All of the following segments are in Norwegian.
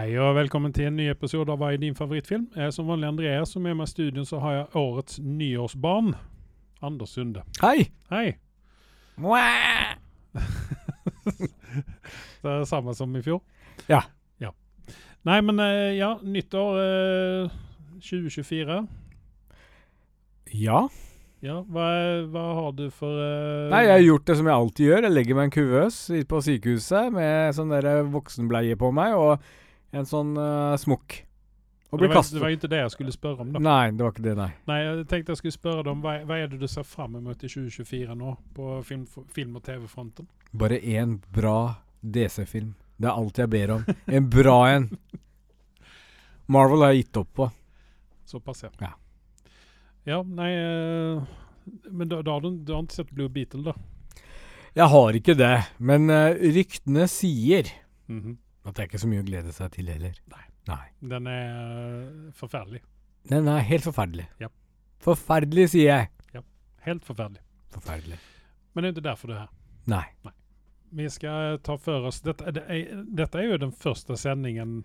Hei og velkommen til en ny episode av Hva er din favorittfilm? Jeg er som vanlig Andreas, og med meg i studio så har jeg årets nyårsbarn. Anders Sunde. Hei! Hei. Det er det samme som i fjor? Ja. ja. Nei, men eh, ja, nyttår eh, 2024. Ja. Ja, hva, hva har du for uh Nei, jeg har gjort det som jeg alltid gjør. Jeg legger meg en kuvøs på sykehuset med sånn der voksenbleie på meg og en sånn uh, smokk. Og var, kastet. det var ikke det jeg skulle spørre om, da. Nei, det var ikke det, nei. Nei, jeg tenkte jeg skulle spørre deg om hva, hva er det du ser fram mot i 2024 nå, på film, film- og TV-fronten? Bare én bra DC-film. Det er alt jeg ber om. En bra en. Marvel har jeg gitt opp på. Såpass, ja. Ja. Ja, nei eh, Men da, da har du, du har ikke sett Blue Beetle, da? Jeg har ikke det, men eh, ryktene sier Mhm. At det er ikke så mye å glede seg til heller. Nei. Nei. Den er eh, forferdelig. Den er helt forferdelig. Ja. Forferdelig, sier jeg. Ja. Helt forferdelig. Forferdelig. Men det er ikke derfor du er her. Nei. Nei. Vi skal ta for oss Dette, det er, dette er jo den første sendingen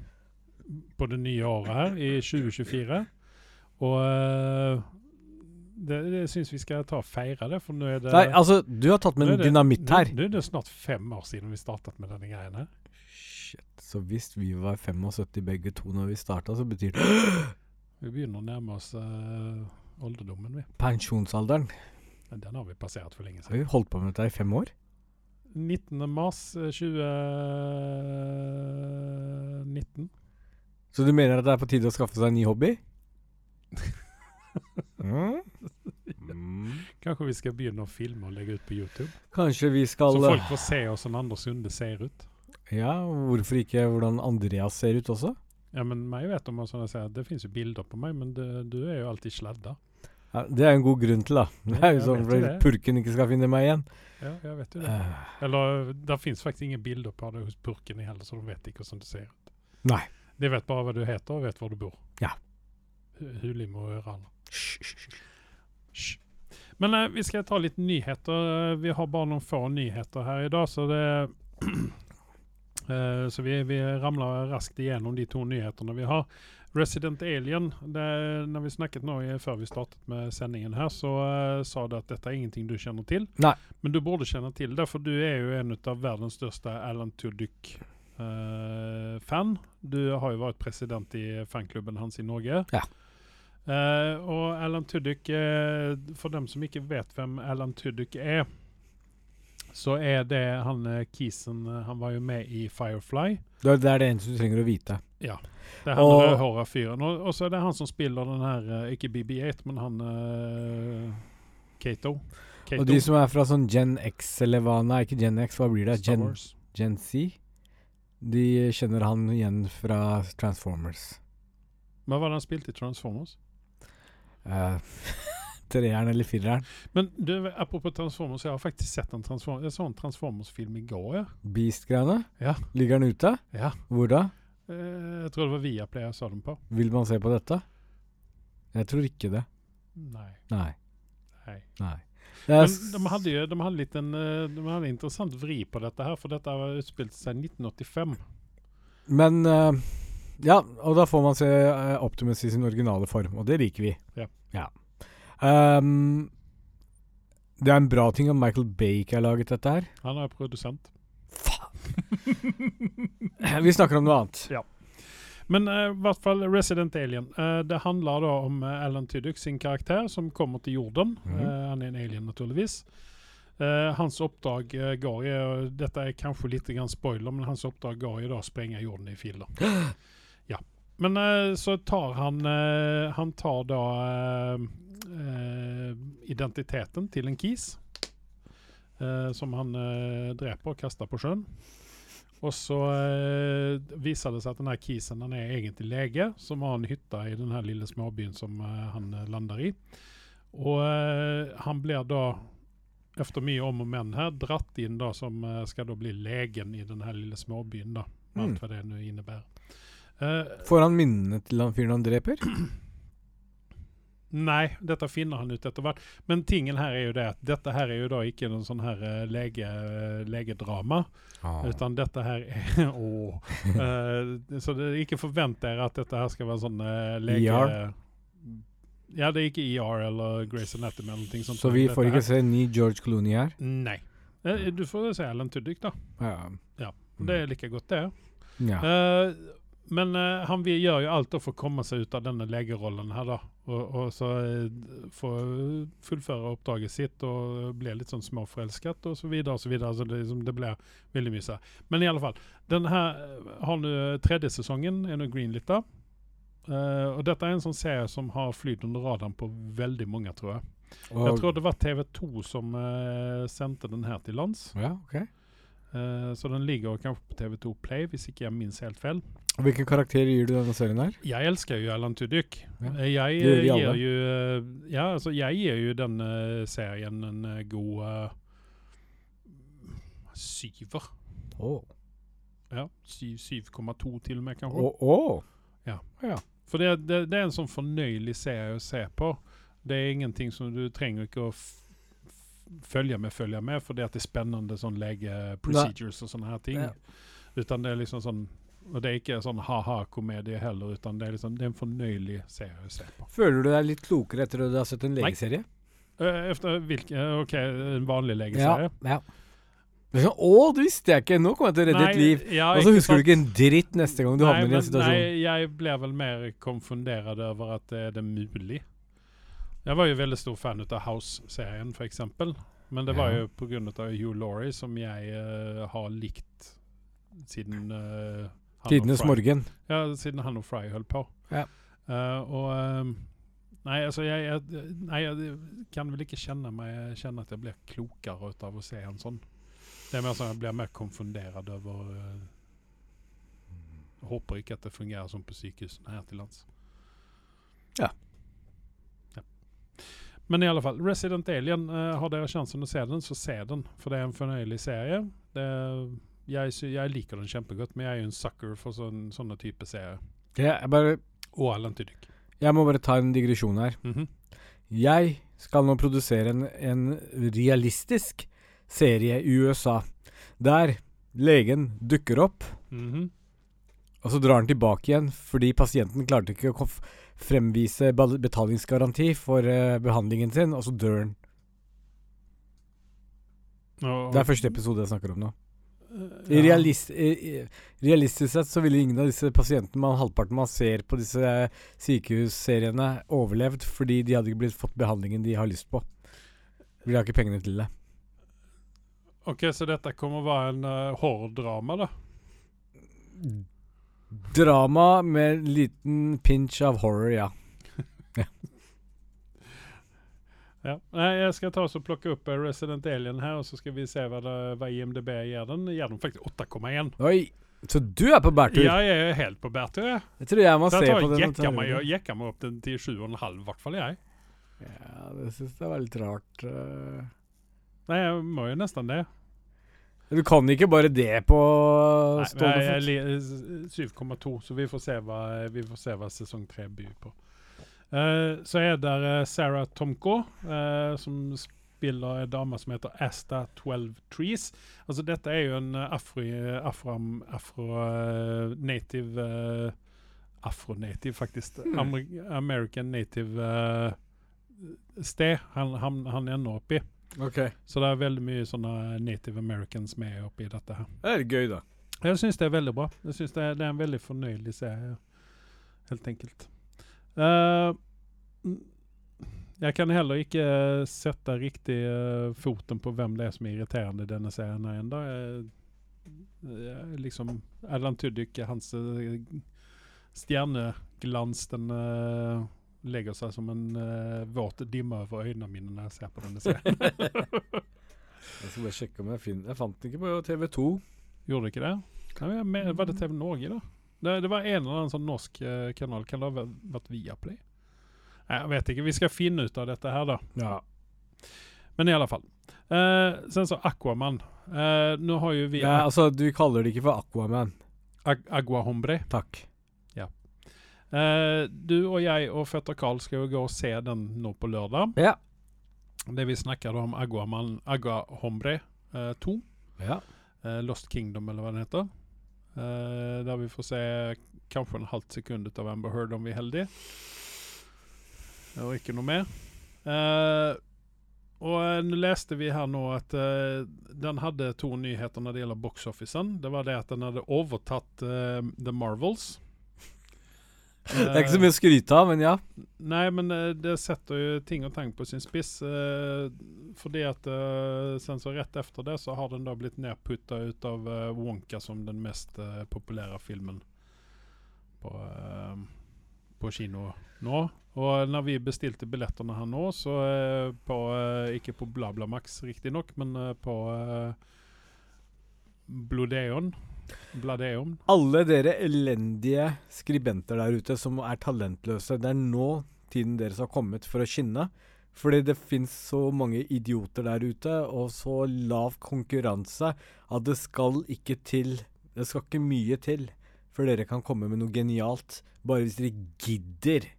på det nye året her, i 2024. Og eh, det, det syns vi skal ta og feire det, for nå er det Nei, altså, du har tatt med en dynamitt her. Nå, nå er det snart fem år siden vi startet med denne greien her. Så hvis vi var 75 begge to når vi starta, så betyr det Vi begynner å nærme oss uh, alderdommen, vi. pensjonsalderen. Men Den har vi passert for lenge siden. Har vi holdt på med dette i fem år? 19. mars eh, 2019. Så du mener at det er på tide å skaffe seg en ny hobby? mm. Mm. Kanskje vi skal begynne å filme og legge ut på YouTube? Kanskje vi skal Så folk får se hvordan Anders Sunde ser ut. Ja, hvorfor ikke hvordan Andreas ser ut også? Ja, men meg vet om sånn sier, Det finnes jo bilder på meg, men det, du er jo alltid sladda. Ja, det er en god grunn til, da. Det er jo sånn for purken ikke skal finne meg igjen. Ja, jeg vet jo det. Uh. Eller det fins faktisk ingen bilder på deg hos purken heller, så de vet ikke hvordan du ser ut. nei. De vet bare hva du heter, og vet hvor du bor. Ja. Hu- Hulim og. Hysj. Hysj. Men eh, vi skal ta litt nyheter. Eh, Vi har bare noen få nyheter her i dag, så det eh, Så vi, vi ramler raskt igjennom de to nyhetene vi har. Resident Alien, det, når vi snakket nå før vi startet med sendingen her, så uh, sa du at dette er ingenting du kjenner til. Nei. Men du burde kjenne til det, for du er jo en av verdens største Alan Tudyk-fan. du har jo vært president i fanklubben hans i Norge. Ja. Eh, og Alan Tudyk, eh, for dem som ikke vet hvem Alan Tudyk er, så er det han eh, Kisen eh, Han var jo med i Firefly. Det er- det eneste du trenger å vite. Ja. Det er han Og- rødhåra fyren. Og, så er det han som spiller den her eh, Ikke BB8, men han uh, Kato. Kato. Og de som er fra sånn Gen X eller hva Nei, ikke Gen X, hva blir det? Gen. Gen Z? De kjenner han igjen fra Transformers. Hva var det han spilte i Transformers? Uh, treeren eller fireren. Men du, apropos Transformers, jeg har faktisk sett en Transformers Jeg så en Transformers-film i går, ja. Beast-greiene. Ja. Ligger den ute? ja. Hvor da? Eh, jeg tror det var Viaplay jeg så den på. Vil man se på dette? Jeg tror ikke det. Nei. Nei. nei. Nei. Men de hadde jo de hadde litt en, eh, de hadde en interessant vri på dette her, for dette har utspilt seg i 1985. Men eh, Ja, og da får man se Optimus i sin originale form, og det liker vi. Ja. Ja. Ehm, det er en bra ting at Michael Bake har laget dette her. Han er produsent. Vi snakker om noe annet. Men eh, i hvert fall Resident Alien. Uh, det handler da om uh, Alan Tudyk sin karakter som kommer til jorden. Mm. Han er en alien, naturligvis. Hans oppdrag går i Dette er kanskje litt grann spoiler, men hans oppdrag går i da å sprenge jorden i filler. ja. Men så tar han Han tar da identiteten til en kis. eh, som han eh, dreper og kaster på sjøen. Og så eh, viser det seg at denne kisen han er egentlig lege, som har en hytte i denne lille småbyen som eh, han eh, lander i. Og eh, han blir da, efter mye om og men her, dratt inn da som eh, skal da bli legen i denne lille småbyen, da. Med Mm. alt hva det nå innebærer. Eh, Får han minnene til han fyren han dreper? Nei, dette finner han ut etter hvert. Men tingen her er jo det at dette her er jo da ikke noen sånn her eh, lege, legedrama. Utan dette her er oh. uh, så det, ikke forvent dere at dette her skal være sånn uh, lege... ER? Ja, det er ikke ER eller Grace Anatomy eller noe sånt. Så vi får ikke her- se ny George Clooney her? Nei. Eh, Du får se Alan Tudyk, da. Ja. Det er like godt, det. ja. Eh, men eh, han gjør jo alt for å komme seg ut av denne legerollen her, da. Og, og så får få fullføre oppdraget sitt og bli litt sånn småforelsket og så videre og så videre. Så det, liksom, det blir veldig mye sånn. Men i alle fall. Den her eh, har nå tredje sesongen, er nå greenlit da. Eh, og dette er en sånn serie som har flydd under radaren på veldig mange, tror jeg. Jeg tror det var TV2 som uh, sendte den her til lands. ja, ok. Uh, så den ligger kanskje på TV2 Play, hvis ikke jeg minnes helt feil. Hvilken karakter gir du denne serien her? Jeg elsker jo Alan Tudyk. Ja. Eh, Jeg Det eh, gir jo eh, Ja, altså, jeg gir jo denne serien en god uh, syver. Oh. Ja, 7,2 til og med, kanskje. Å, å. For det, det, det er en sånn fornøyelig serie å se på. Det er ingenting som du trenger ikke å følge med, følge med, fordi at det er spennende sånn legeprocedures og sånne her ting. Ja. Utan det er liksom sånn Og det er ikke sånn ha-ha-komedie heller, utan det er liksom Det er en fornøyelig serie å se på. Føler du deg litt klokere etter at du har sett en legeserie? Eh, Efter hvilken OK, en vanlig legeserie? ja. ja. sånn, Å, det visste jeg ikke! Nå kommer jeg til å redde ditt liv. ja, Og så husker sant? du ikke en dritt neste gang du nei, havner i en situasjon. Nei, jeg ble vel mer konfundert over at det er det mulig. Jeg var jo veldig stor fan av House-serien, f.eks. Men det var jo pga. Hugh Laurie, som jeg uh, har likt siden uh, Tidenes morgen. Ja, siden han og Fry holdt på. Ja. Uh, og um, Nei, altså, jeg, jeg, nei, jeg kan vel ikke kjenne, meg, kjenne at jeg blir klokere ut av å se en sånn. Det er mer sånn at jeg blir mer konfundert over uh, håper ikke at det fungerer som på sykehusene her til lands. Ja. Ja. Men i alle fall, Resident Alien, Uh, har dere sjansen å se den, så se den. For det er en fornøyelig serie. Det, jeg, jeg liker den kjempegodt, men jeg er jo en sucker for sån, sånne type serier. Jeg, jeg, bare, Og Alan jeg må bare ta en digresjon her. Mhm. Jeg skal nå produsere en, en realistisk serie i USA, der legen dukker opp, Mhm. og så drar han tilbake igjen fordi pasienten klarte ikke å fremvise betalingsgaranti for uh, behandlingen sin, og så dør han. Det er første episode jeg snakker om nå. Eh, I ja. realist, i, i, realistisk sett så ville ingen av disse pasientene man, halvparten man ser på disse sykehusseriene, overlevd fordi de hadde ikke blitt fått behandlingen de har lyst på. De har ikke pengene til det. Ok, så dette kommer å være en uh, horrordrama, da? Drama med en liten pinch av horror, ja. Ja. Nei, jeg skal ta oss og plukke opp eh, Resident Alien her, og så skal vi se hva, det, hva IMDb gir den. Gir den faktisk 8,1. Oi! Så du er på bærtur? Ja, jeg er helt på bærtur, jeg. Jeg tror jeg må se på den. Jeg jekka ta meg, den. jekka meg opp den til 7,5, i hvert fall jeg. Ja, det syns jeg var litt rart. eh. Nei, jeg må jo nesten det. Du kan ikke bare det på stående fot. 7,2, så vi får se hva, vi får se hva sesong 3 byr på. Eh, så er der eh, Sarah Tomko, uh, som spiller en dame som heter Asta 12 Trees. Altså Dette er jo en eh, afro, afro, afro uh, native Afro-native, faktisk. Amer American native sted han, han, han ender opp i. Okay. Så det er veldig mye sånne native americans med oppi dette her. Det er gøy, da. Jeg syns det er veldig bra. Jeg synes det, er, det er en veldig fornøyelig serie, helt enkelt. Eh, jeg kan heller ikke eh, sette riktig eh, foten på hvem det er som er irriterende i denne serien her ennå. Liksom Erland Tudyk, hans eh, stjerneglans, den eh, legger seg som en uh, våt dimme over øynene mine når jeg ser på denne serien. Jeg skal bare sjekke om jeg finner Jeg fant den ikke på TV2. Gjorde du ikke det? Nei, var det TV Norge, da? Det, det var en eller annen sånn norsk eh, kanal. Kan det ha vært- Viaplay? Nei, jeg vet ikke. Vi skal finne ut av dette her, da. Ja. Men i alle fall. Eh, sen så Aquaman. Eh, nå har jo vi Nei, Altså, du kaller det ikke for Aquaman. Ag Aguahombre. Takk. Eh, du og jeg og fetter Carl skal jo gå og se den nå på lørdag. Ja. Det vi snakket om Aguaman, Aguahombre eh, 2. ja. Eh, Lost Kingdom, eller hva den heter. Eh, der vi får se kanskje en halvt sekund ut av Amber Heard om vi er heldige. Og ikke noe mer. Eh, og eh, nå leste vi her nå at den hadde to nyheter når det gjelder box-officen. Det var det at den hadde overtatt The Marvels. Det er ikke så mye å skryte av, men ja. Nei, men eh, det setter jo ting og tang på sin spiss. eh, fordi at eh, sen så rett etter det så har den da blitt nedputta ut av eh, Wonka som den mest eh, populære filmen på, eh, på kino nå. Og når vi bestilte billettene her nå, så eh, på eh, Ikke på BlaBlaMax riktignok, men på på eh, det om. Alle dere elendige skribenter der ute som er talentløse, det er nå tiden deres har kommet for å skinne. Fordi det fins så mange idioter der ute, og så lav konkurranse at det skal ikke til Det skal ikke mye til før dere kan komme med noe genialt. Bare hvis dere gidder.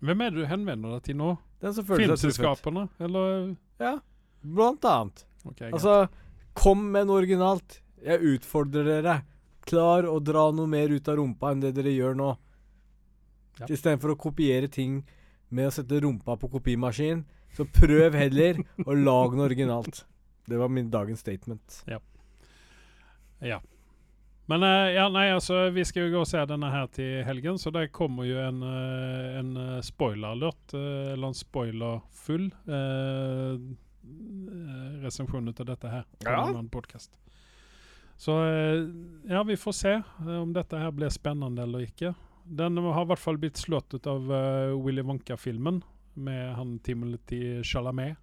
Hvem er det du henvender deg til nå? Filmselskapene? Eller Ja, blant annet. Okay. Altså, kom med noe originalt. Jeg utfordrer dere. Klar å dra noe mer ut av rumpa enn det dere gjør nå. Ja. Istedenfor å kopiere ting med å sette rumpa på kopimaskin, så prøv heller å lage noe originalt. Det var min dagens statement. Ja. Men eh, ja, nei, altså, vi skal jo gå og se denne her til helgen, så der kommer jo en, eh, en eh, spoiler-alert, eh, eller en spoilerfull uh, resepsjon av dette her. på Ja. en podcast. Så eh, ja, vi får se eh, om dette her blir spennende eller ikke. Den har i hvert fall blitt slått ut av uh, Willy Wonka-filmen med han Timothy Chalamet.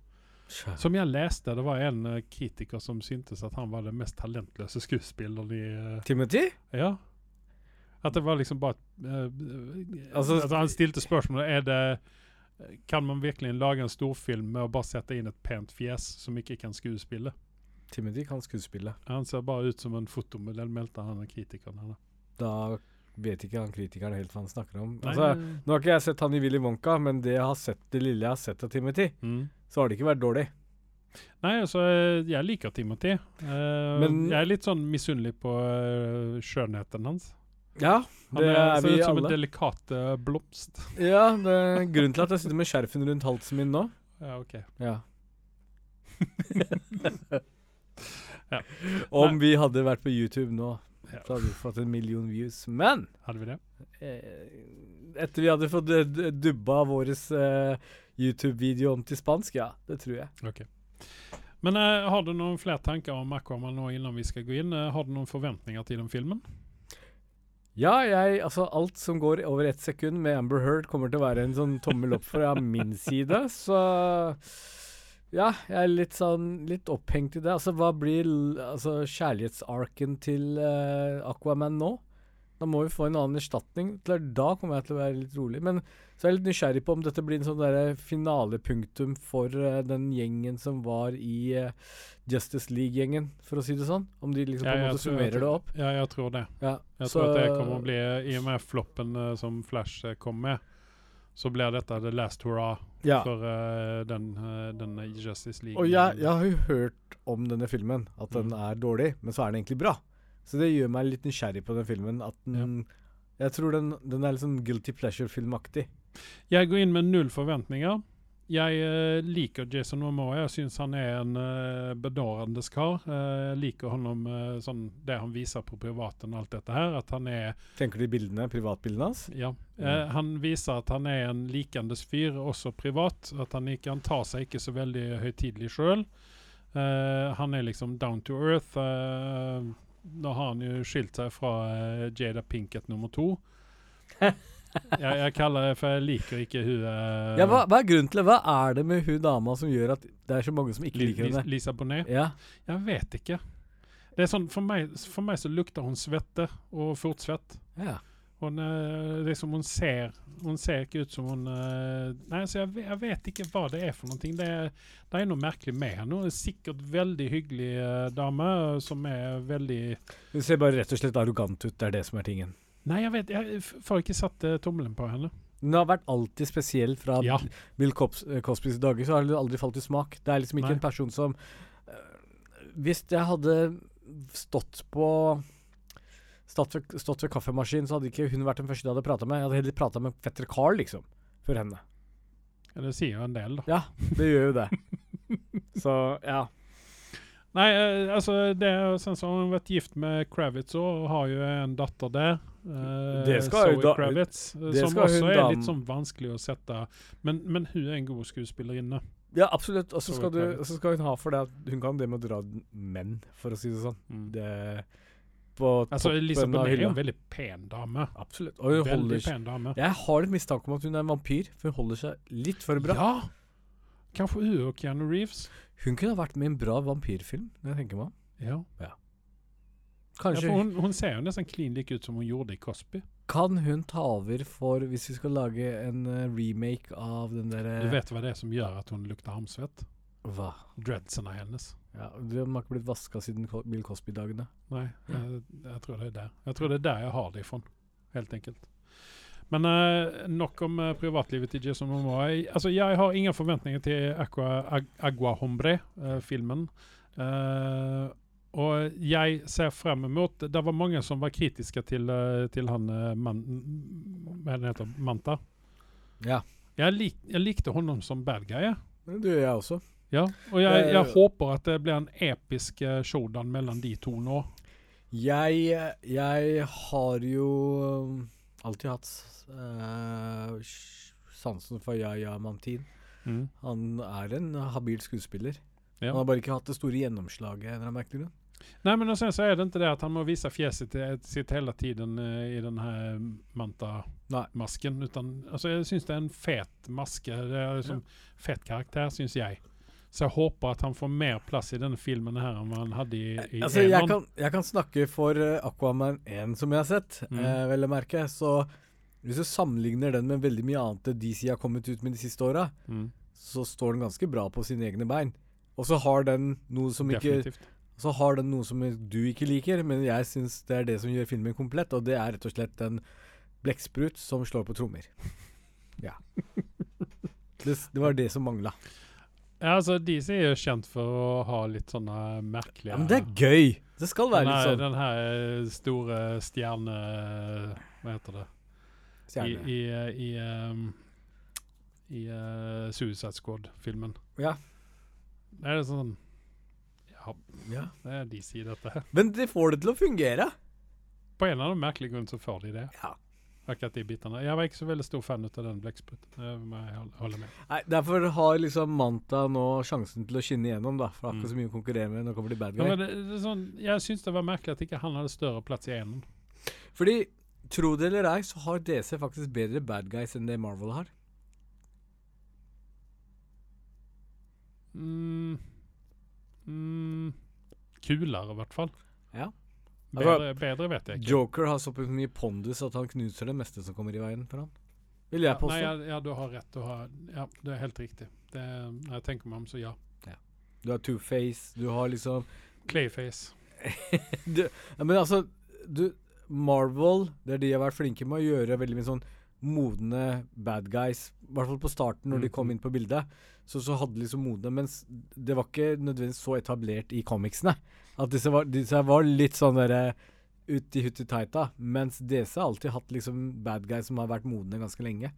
Som jeg leste, det var en uh, kritiker som syntes at han var den mest talentløse skuespilleren i uh, Timothy? Ja. At det var liksom bare Altså- altså, Han stilte spørsmålet Er det Kan man virkelig lage en storfilm med å bare sette inn et pent fjes som ikke kan skuespille? Timothy kan skuespille. Han ser bare ut som en fotomodell, meldte han kritikeren. her, da. Da vet ikke han kritikeren helt hva han snakker om. Nei, Altså, nå har ikke jeg sett han i Willy Wonka, men det, jeg har sett, det lille jeg har sett av Timothy, mm. så har det ikke vært dårlig. Nei, altså, jeg liker Timothy. Uh, Men- jeg er litt sånn misunnelig på uh, skjønnheten hans. Ja, Han det er, er ser vi ut som en alle. delikat eh, blomst. Ja, det er grunnen til at jeg sitter med skjerfen rundt halsen min nå. Ja, ok. Ja. Ja. Om vi hadde vært på YouTube nå, så hadde vi fått en million views. Men Hadde vi det? eh, etter vi hadde fått dubba vår eh, YouTube-video om til spansk, ja, det tror jeg. Ok. Men eh, har du noen flere tanker om Aquaman nå innan vi skal gå inn? Eh, har du noen forventninger til den filmen? Ja, jeg, altså alt som går over ett sekund med Amber Heard kommer til å være en sånn tommel opp fra min side, så ja, jeg er litt sånn litt opphengt i det. Altså, hva blir altså, kjærlighetsarken til uh, Aquaman nå? Da må vi få en annen erstatning. Da kommer jeg til å være litt rolig. Men så er jeg litt nysgjerrig på om dette blir en sånn der finalepunktum for uh, den gjengen som var i uh, Justice League-gjengen, for å si det sånn. Om de liksom på en måte tror- summerer det opp. Ja, jeg tror det. Ja, Jeg så- tror at det kommer å bli, i og med floppen som Flash kom med, så blir dette the last hurrah ja. for uh, den, uh, denne Justice League. Og jeg, jeg har jo hørt om denne filmen, at den Mm. er dårlig, men så er den egentlig bra. Så det gjør meg litt nysgjerrig på den filmen. At den Jeg tror den, den er litt sånn guilty pleasure-filmaktig. Jeg går inn med null forventninger. Jeg eh, liker Jason Momoa. Jeg syns han er en uh, bedårende kar. Eh, jeg liker honom eh, sånn det han viser på privaten og alt dette her. At han er Tenker du de bildene, privatbildene hans? Ja. Mm. Eh, han viser at han er en likendes fyr, også privat. At han ikke han tar seg ikke så veldig høytidelig sjøl. han er liksom down to earth. Nå har han jo skilt seg fra eh, Jada Pinkett nummer to. jeg, jeg kaller det for jeg liker ikke hun uh, Ja, hva, hva er grunnen til det? Hva er det med hun dama som gjør at det er så mange som ikke Li- liker henne? Lisa Bonet? Ja. Jeg vet ikke. Det er sånn, for, meg, for meg så lukter hun svette, og fortsvett. ja. Hun, liksom hun, ser, hun ser ikke ut som hun eh, Nei, så jeg, jeg vet ikke hva det er for noe. Det, det er noe merkelig med henne. Hun er sikkert veldig hyggelig dame, som er veldig Hun ser bare rett og slett arrogant ut, det er det som er tingen. Nei, jeg vet Jeg får ikke satt uh, tommelen på henne. Hun har vært alltid spesiell fra Ja. Bill Cos eh, Cosbys dager, så har det aldri falt i smak. Det er liksom ikke Nei. en person som uh, Hvis jeg hadde stått på Stått ved, stått ved kaffemaskinen, så hadde ikke hun vært den første jeg hadde prata med. Jeg hadde heller prata med fetter Carl, liksom, for henne. Ja, det sier jo en del, da. Ja, det gjør jo det. så ja. Nei, eh, altså det, er- sånn som Hun har vært gift med Kravitz og har jo en datter der. eh, Det skal Zoe da- Kravitz, eh, det som også er litt sånn vanskelig å sette Men, men hun er en god skuespillerinne. Ja, absolutt. Og så skal, skal hun ha for det at hun kan det med å dra menn, for å si det sånn. Mm. Det På Altså, toppen Lisa av er jo en veldig pen dame. Absolutt. Og hun holder Veldig seg pen dame. Jeg har litt mistanke om at hun er en vampyr, for hun holder seg litt for bra. Ja! Kanskje hun og Keanu Reeves. Hun kunne ha vært med i en bra vampyrfilm, når jeg tenker meg om. Ja. ja Kanskje for hun, hun ser jo nesten klin lik ut som hun gjorde i Cosby. Kan hun ta over for Hvis vi skal lage en eh, remake av den Du derre vet hva det er som gjør at hun lukter hamsvett? Hva? Dreadsene hennes. Ja, de har ikke blitt vaska siden Co- Bill Cosby-dagene. Nei, jeg, jeg tror det er der. Jeg tror det er der jeg har det ifrån, helt enkelt. Men uh, nok om uh, privatlivet til Jason Momoa. Jeg, altså, jeg har ingen forventninger til Aqua, Ag, Agua Hombre-filmen. Eh, og jeg ser frem mot Det var mange som var kritiske til, til han man, Hva er heter Manta. Ja. Jeg, lik, jeg likte honom som bad guy. det gjør jeg også. Ja, og jeg, jeg håper at det blir en episk showdown mellom de to nå. Jeg, jeg har jo alltid hatt uh, sansen for Yahya Mantin. Han er en habil skuespiller. Ja. Han har bare ikke hatt det store gjennomslaget. når eller merker merkelig grunn. Nej men och sen så är det inte det att han må visa fjäset till- sitt hela tiden eh, i den här. Manta-masken. Utan alltså jag syns det är en fet maske. Det är liksom fet karaktär syns jag. Så jeg håper at han får mer plass i denne filmen her enn han hadde i, i Altså, jeg, kan, jeg kan snakke for eh, Aquaman 1, som jeg har sett, Mm. eh, vel å merke. Så hvis du sammenligner den med veldig mye annet de DC har kommet ut med de siste åra, Mm, så står den ganske bra på sine egne bein. Og så har den noe som ikke. Så har den noe som du ikke liker, men jeg syns det er det som gjør filmen komplett, og det er rett og slett en blekksprut som slår på trommer. Ja. Det, det var det som mangla. Ja, altså DC er jo kjent for å ha litt sånne merkelige Ja, men det er gøy! Det skal være denne, litt sånn. den her store stjerne... Hva heter det? Stjerne. i, i, i, um, i uh, Suicide Squad-filmen. Ja. Det er sånn Ja, ja. det er DC, dette her. Men de får det til å fungere. På en eller annen merkelig grunn så får de det. Ja. Akkurat de bitene. Jeg var ikke så veldig stor fan ut av den blekkspruten. Det må jeg holde med. Nei, Derfor har liksom Manta nå sjansen til å skinne igjennom, da. For det er Mm. ikke så mye å konkurrere med det kommer til bad Ja, guy. men det, det sånn, jeg syns det var merkelig at ikke han hadde større plass i enen. Fordi, tro det eller ei, så har DC faktisk bedre bad guys enn det Marvel har. Mm, mm, kulere, i hvert fall. Ja. Bedre, bedre vet jeg ikke. Joker har såpass mye pondus at han knuser det meste som kommer i veien for ham. Vil jeg Ja, påstå. nei, ja, ja, du har rett. Du har, ja, det er helt riktig. Det, når jeg tenker meg om, så ja. Du har Two-Face, du har liksom Clayface. du, ja, Men altså du, Marvel, det er de har vært flinke med å gjøre veldig mye sånn modne bad guys. I hvert fall på starten, når de kom Mhm. inn på bildet. Så, så hadde de liksom modne, mens det var ikke nødvendigvis så etablert i comicsene. At disse var, disse var litt sånn derre i hutti taita. Mens DC har alltid hatt liksom bad guys som har vært modne ganske lenge.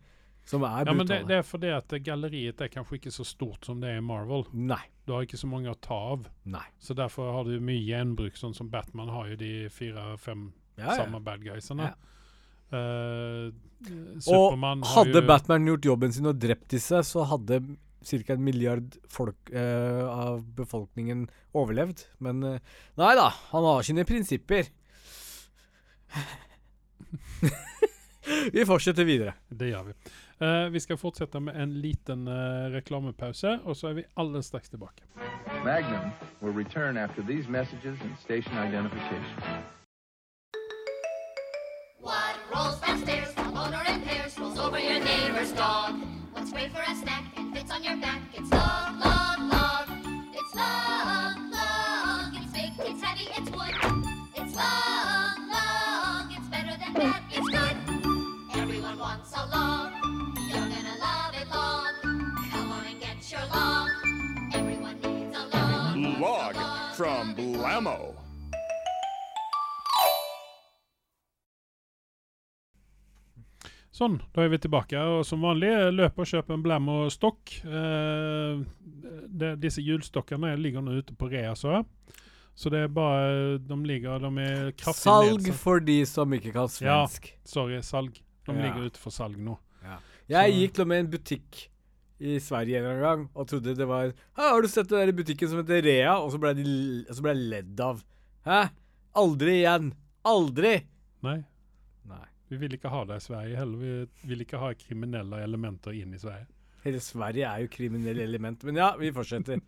Som er Ja, men det, det er fordi at galleriet er kanskje ikke så stort som det er i Marvel. Nei. Du har ikke så mange å ta av. Nei. Så derfor har du mye gjenbruk, sånn som Batman har jo de fire-fem Ja, ja. samme bad guysene. Ja. Eh, Og hadde jo Batman gjort jobben sin og drept disse, så hadde ca. en milliard folk eh, av befolkningen overlevd. Men eh, nei da, han har sine prinsipper. vi fortsetter videre. Det gjør vi. Uh, vi skal fortsette med en liten uh, reklamepause, og så er vi aller straks tilbake. Magnum will return after these messages and station identification. What rolls downstairs, the and repairs, rolls over your neighbor's dog. What's great for a snack It's on your back. It's long, long, long. It's long, long. It's big, it's heavy, it's wood. It's long, long. It's better than bad, it's good. Everyone wants a long. You're gonna love it long. Come on and get your long. Everyone needs a long. Log from Blammo. Sånn, da er vi tilbake. Og som vanlig, eh, løp og kjøp en Blammo-stokk. Eh, det- disse hjulstokkene ligger nå ute på rea, så. Så det er bare De ligger De er kraftig Salg nedsatt. for de som ikke kan Ja. Sorry, salg. De Ja. ligger ute for salg nå. Jeg Så- gikk til og med en butikk i Sverige en gang og trodde det var Har du sett den der butikken som heter Rea? Og så ble, de, så ble jeg ledd av. Hæ? Aldri igjen. Aldri! Nei. Vi vil ikke ha det i Sverige heller. Vi vil ikke ha kriminelle elementer inn i Sverige. Hele Sverige er jo kriminelle elementer. Men ja, vi fortsetter.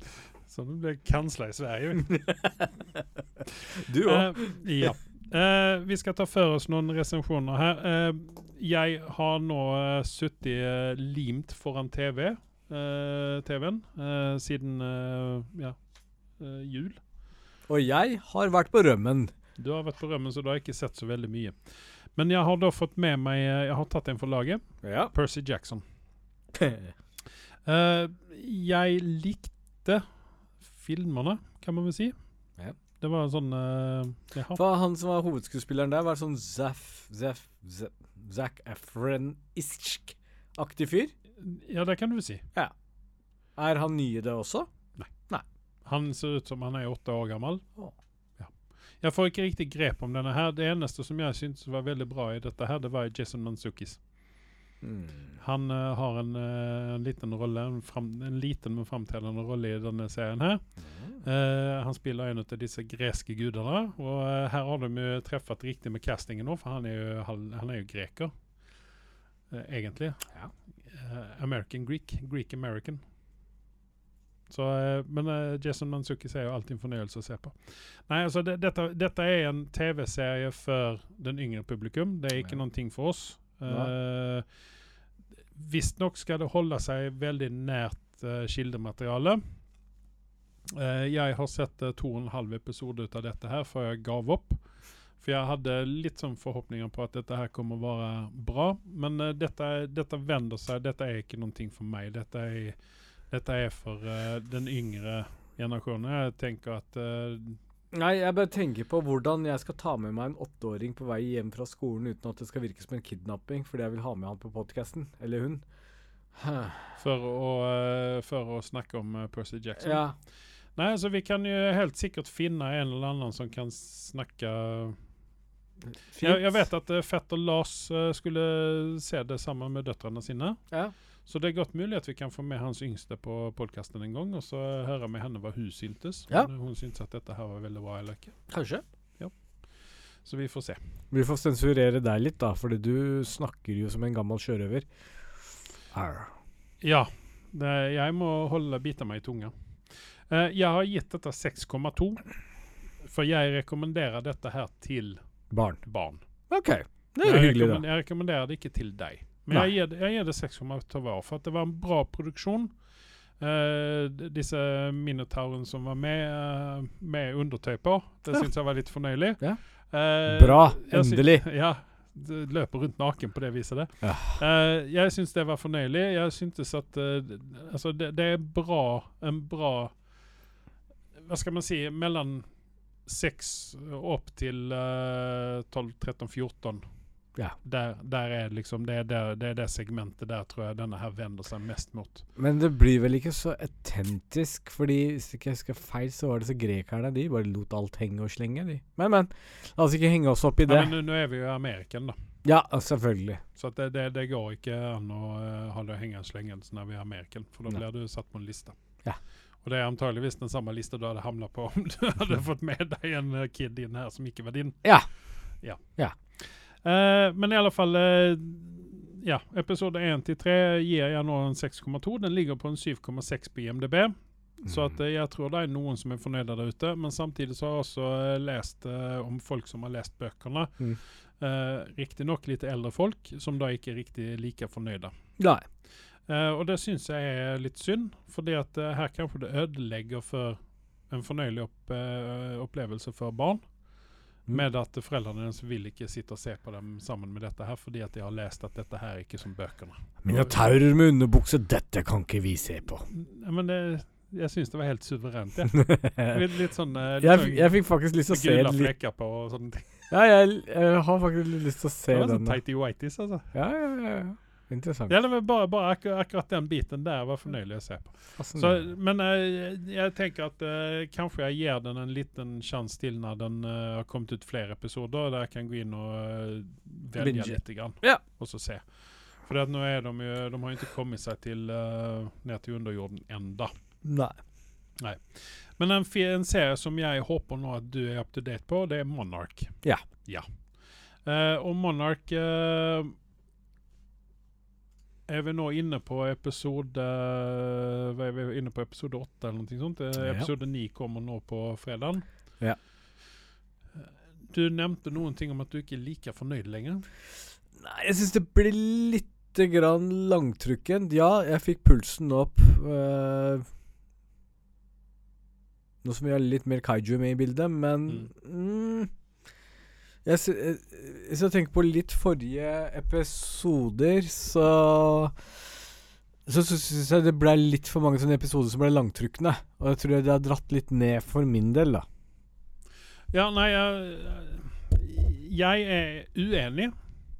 Så du blir kansla i Sverige. Du òg. Uh, ja. Uh, vi skal ta for oss noen resensjoner her. Uh, jeg har nå uh, sittet eh, limt foran TV, eh, TV-en eh, siden eh, ja, eh, jul. Og jeg har vært på rømmen. Du har vært på rømmen, så du har ikke sett så veldig mye. Men jeg har da fått med meg eh, Jeg har tatt en for laget. Ja. Percy Jackson. uh, jeg likte filmene, kan man vel si. Ja. Det var en sånn uh, Jaha. For han som var hovedskuespilleren der, var sånn Zaff Zaff Zaff- Zac Efron-isk-aktig fyr. Ja, det kan du vel si. Er han ny i det også? Nei. Han ser ut som han er åtte år gammel. Å. Jeg får ikke riktig grep om denne her. Det eneste som jeg syntes var veldig bra i dette her, det var Jason Manzukis. Han uh, har en, uh, en liten rolle, en, fram, en liten, men framtredende rolle i denne serien her. Eh, han spiller en av disse greske gudene, og her har de jo treffet riktig med castingen nå, for han er jo, han er jo greker, egentlig. Ja. American Greek, Greek American. Så, eh, men eh, Jason Manzukis er jo alltid en fornøyelse å se på. Nei, altså det, dette, dette er en TV-serie for den yngre publikum. Det er ikke Ja. noen ting for oss. Uh, Visstnok skal det holde seg veldig nært uh, kildematerialet. Uh, jeg har sett uh, to og en halv episode ut av dette her før jeg gav opp. For jeg hadde litt sånn forhåpninger på at dette her kommer å være bra. Men uh, dette, dette vender seg. Dette er ikke noe for meg. Dette er, dette er for uh, den yngre generasjonen. Jeg tenker at uh, Nei, jeg bare tenker på hvordan jeg skal ta med meg en åtteåring på vei hjem fra skolen uten at det skal virke som en kidnapping, fordi jeg vil ha med han på podkasten. Eller hun. For, å, uh, for å snakke om Percy Jackson Ja. Nei, altså Vi kan jo helt sikkert finne en eller annen som kan snakke Jeg, jeg vet at fetter Lars skulle se det sammen med døtrene sine. Ja. Så det er godt mulig at vi kan få med hans yngste på podkasten en gang, og så høre med henne hva hun syntes. Ja. Hun syntes at dette her var veldig bra eller ikke. Kanskje. Så vi får se. Vi får sensurere deg litt, da, fordi du snakker jo som en gammel sjørøver. Arr. Ja. Det, jeg må holde bite meg i tunga. Uh, jeg har gitt dette 6,2, for jeg rekommenderer dette her til Barn. barn. OK. Det er jeg, hyggelig, da. jeg rekommenderer det ikke til deg. Men jeg gir, jeg gir det 6,2 hver, for at det var en bra produksjon. Uh, disse minotaurene som var med, uh, med undertøy på, det Ja. syns jeg var litt fornøyelig. Ja. Uh, Bra. Endelig! Synes. Ja. Løper rundt naken på det viset. det. Ja. Jeg syns det var fornøyelig. Jeg syntes at Altså, det, det er bra En bra Hva skal man si Mellom 6 opp til eh, 12, 13, 14. Ja. Der, der er liksom det er, der, det er det segmentet der tror jeg denne her vender seg mest mot. Men det blir vel ikke så autentisk, fordi hvis ikke jeg husker feil, så var det så grekerne, de bare lot alt henge og slenge, de. Men, men. La oss ikke henge oss opp i det. Ja, men nå- er vi jo i Ameriken, da. Ja, selvfølgelig. Så det, det, det går ikke an å uh, ha det hengende slengende når vi er i Ameriken, for da Nei. blir du satt på en liste. Ja. Og det er antageligvis den samme lista du hadde havna på om du hadde fått med deg en eh, kid inn her som ikke var din. Ja. Ja. Ja. Eh, men i alle fall eh, Ja, episode 1 til 3 gir jeg nå en 6,2. Den ligger på en 7,6 på IMDb. Så at eh, jeg tror det er noen som er fornøyde der ute. Men samtidig så har jeg også lest om folk som har lest bøkene. Mm. Uh, Riktignok litt eldre folk, som da ikke er riktig like fornøyde. Nei. Uh, og det syns jeg er litt synd, for eh, her kanskje det ødelegger for en fornøyelig opp, uh, opplevelse for barn. Mm. Med at foreldrene deres vil ikke sitte og se på dem sammen med dette her, fordi at de har lest at dette her er ikke som bøkene. Minotaurer med underbukse, dette kan ikke vi se på. Ja, men det, jeg syns det var helt suverent. Ja. Litt, litt sånn eh, jeg, jeg fikk faktisk lyst til å se litt flekker på og sånne ting. Ja, jeg, jeg har faktisk lyst til å se Det var sånn tighty whities, altså. Ja, ja, ja, ja. Interessant. Ja, det var bare, bare akkur akkurat den biten der var fornøyelig å se på. Så, men eh, jeg tenker at uh, kanskje jeg gir den en liten sjanse til når den uh, har kommet ut flere episoder, der jeg kan gå inn og uh, velge litt grann, Ja. og så se. For at nå er de jo De har ikke kommet seg til uh, ned til underjorden enda. Nei. Men en, en serie som jeg håper nå at du er up to date på, det er Monarch. Ja. ja. Uh, og Monarch eh, er vi nå inne på episode Hva er vi inne på episode åtte eller noe sånt? Eh, Ja. Episode ni kommer nå på fredag. Ja. Du nevnte noen ting om at du ikke er like fornøyd lenger. Nei, jeg syns det blir lite grann langtrukkent. Ja, jeg fikk pulsen opp. uh, nå som vi har litt mer kaiju med i bildet, men mm, jeg, eh, Hvis jeg tenker på litt forrige episoder, så så syns jeg det ble litt for mange sånne episoder som ble langtrykkende. Og jeg tror det har dratt litt ned for min del, da. Ja, nei, jeg, jeg er uenig.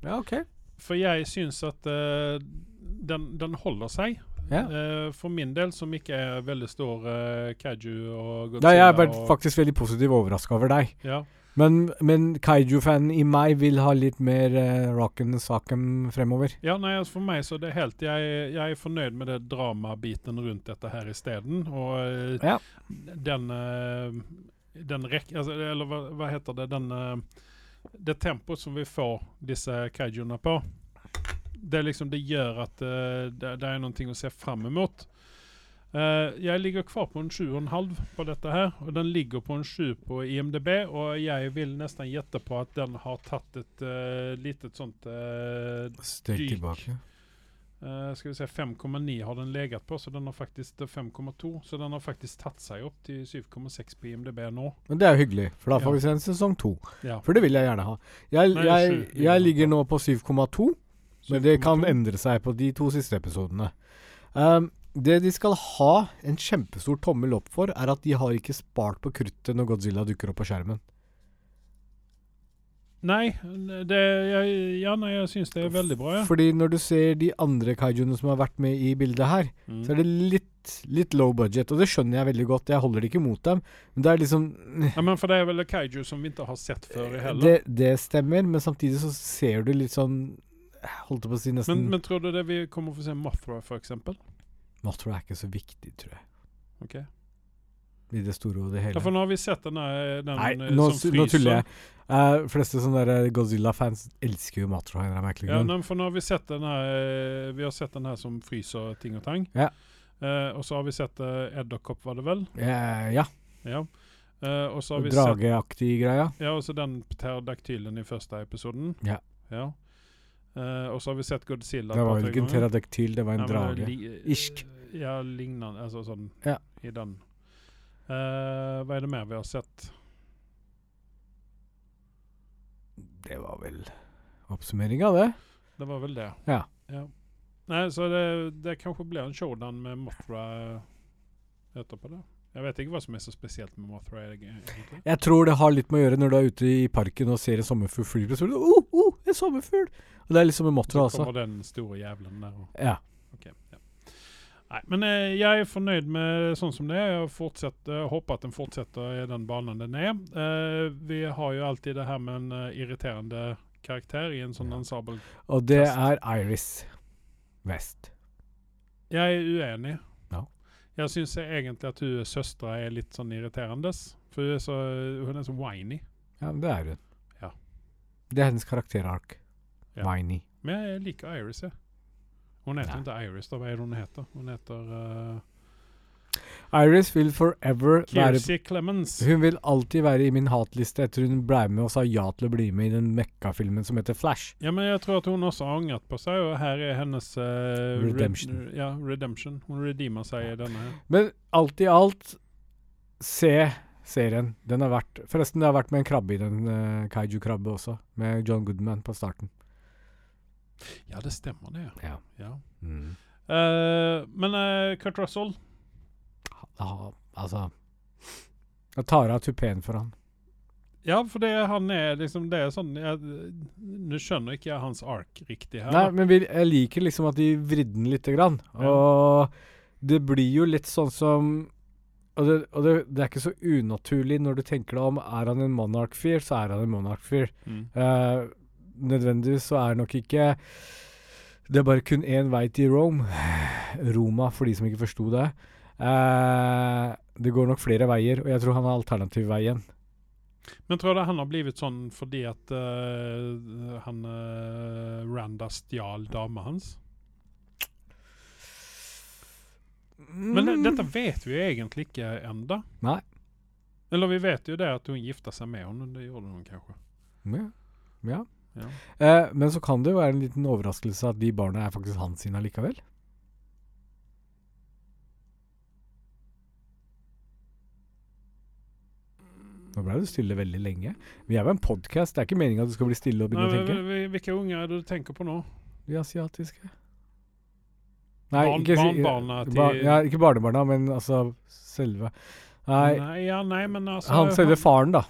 Ja, OK. For jeg syns at uh, den, den holder seg. Ja. Uh, for min del, som ikke er veldig stor uh, Kaju og Godzilla er jeg er faktisk veldig positivt overraska over deg. ja. Men, men kaiju-fanen i meg vil ha litt mer uh, rocken saken fremover. ja, nei, altså for meg så er det helt Jeg, jeg er fornøyd med det dramabiten rundt dette her isteden. Og eh, Ja. den eh, Den rek... Altså, eller hva, hva heter det? Den eh, Det tempoet som vi får disse kaijuene på, det liksom Det gjør at eh, det, det er noe å se fram imot. Eh, jeg ligger kvar på en 7,5 på dette her, og den ligger på en 7 på IMDb. Og jeg vil nesten gjette på at den har tatt et uh, litet sånt uh, Steg tilbake. Uh, skal vi se, 5,9 har den legat på, så den har faktisk eh, 5,2. Så den har faktisk tatt seg opp til 7,6 på IMDb nå. Men det er jo hyggelig, for da får vi se en sesong to. Ja. For det vil jeg gjerne ha. Jeg, Nei, jeg, sju ligger jeg ligger nå på 7,2, men det kan endre seg på de to siste episodene. Um, det de skal ha en kjempestor tommel opp for, er at de har ikke spart på kruttet når Godzilla dukker opp på skjermen. Nei, det, jeg, ja, nei, jeg syns det er veldig bra. Ja. Fordi når du ser de andre kaijuene som har vært med i bildet her, Mm. så er det litt, litt low budget, og det skjønner jeg veldig godt. Jeg holder det ikke mot dem. Men det er liksom Ja, men for det er vel kaiju som vi ikke har sett før heller. det, det stemmer, men samtidig så ser du litt sånn Holdt jeg på å si nesten men, men tror du det vi kommer å se Mothra, for eksempel? Mothra er ikke så viktig, tror jeg. Ok. I det store og det hele. Ja, for nå har vi sett den, der, den Nei, eh, nå, som s- nå tuller jeg. Uh, fleste sånne Godzilla-fans elsker jo merkelig Ja, nei, for nå har vi sett den her eh, Vi har sett den her som fryser ting og tang. Ja. Uh, og så har vi sett uh, Edderkopp, var det vel? Eh, ja. Ja. Uh, og så har vi Drageaktig greia. Ja, og så den pterodaktylen i første episoden. Ja. ja. Uh, og så har vi sett Godzilla. Det var jo ikke en pterodaktyl, det var en Nei, drage. Irsk. Ja, lignende. Altså sånn Ja. i den. Uh, hva er det mer vi har sett? Det var vel oppsummering av det. Det var vel det. Ja. Nei, så det, det kanskje blir en showdown med Mothra etterpå. da. Jeg vet ikke hva som er så spesielt med Mothra. egentlig. Jeg tror det har litt med å gjøre når du er ute i parken og ser en sommerfugl fly, så er det, oh, oh, en sommerfugl! Og det er liksom med Mothra Så også. kommer den store jævelen der. Og, ja. Nei, men eh, jeg er fornøyd med sånn som det er. Jeg håper at den fortsetter i den banen den er. Eh, vi har jo alltid det her med en eh, irriterende karakter i en sånn Ja. ensemble. Og det er Iris West. Jeg er uenig. Ja. Jeg syns egentlig at hun søstera er litt sånn irriterende. For hun er så, hun er så whiny. Ja, men det er hun. Ja. Det er hennes karakterark. Ja. Whiny. Men jeg liker Iris, jeg. Hun heter Ja. ikke Iris, da. Hva er det hun heter? Hun heter uh, Iris vil forever være Kiersey Clemens. Hun vil alltid være i min hatliste etter hun ble med og sa ja til å bli med i den Mekka-filmen som heter Flash. Ja, men jeg tror at hun også har angret på seg, og her er hennes red- Redemption. ja, redemption. Hun redeemer seg i denne her. Men alt i alt, se serien. Den har vært Forresten, det har vært med en krabbe i den uh, kaiju-krabbe også, med John Goodman på starten. Ja, det stemmer det. Ja. Ja. Mm. Uh, men uh, Kurt Russell ja, Altså Jeg tar av tupeen for han. Ja, for det han er liksom Det er sånn Nå skjønner ikke jeg hans ark riktig her. Nei, men vi, jeg liker liksom at de vridde den lite grann. Ja. Og det blir jo litt sånn som Og, det, og det, det er ikke så unaturlig når du tenker deg om. Er han en monarch-fyr, så er han en monarch-fyr. Mm. Eh, nødvendigvis så er nok ikke Det er bare kun én vei til Rome. Roma, for de som ikke forsto det. Eh, det går nok flere veier, og jeg tror han har alternativveien. Men tror du han har blitt sånn fordi at uh, han uh, Randa stjal dama hans? Men det, dette vet vi jo egentlig ikke enda. Nei. Eller vi vet jo det at hun gifta seg med henne. Det gjorde hun kanskje. Ja. ja. Ja. Eh, men så kan det jo være en liten overraskelse at de barna er faktisk hans sine allikevel. Nå ble du stille veldig lenge. Vi er jo en podkast, det er ikke meninga at du skal bli stille og begynne Nei, å tenke. vi- Hvilke unger er det du tenker på nå? De asiatiske. Nei, Barn- ikke, barnbarna til- bar, ja, ikke barnebarna, men altså selve Nei, Nei, ja, nei, men altså han selve faren, da.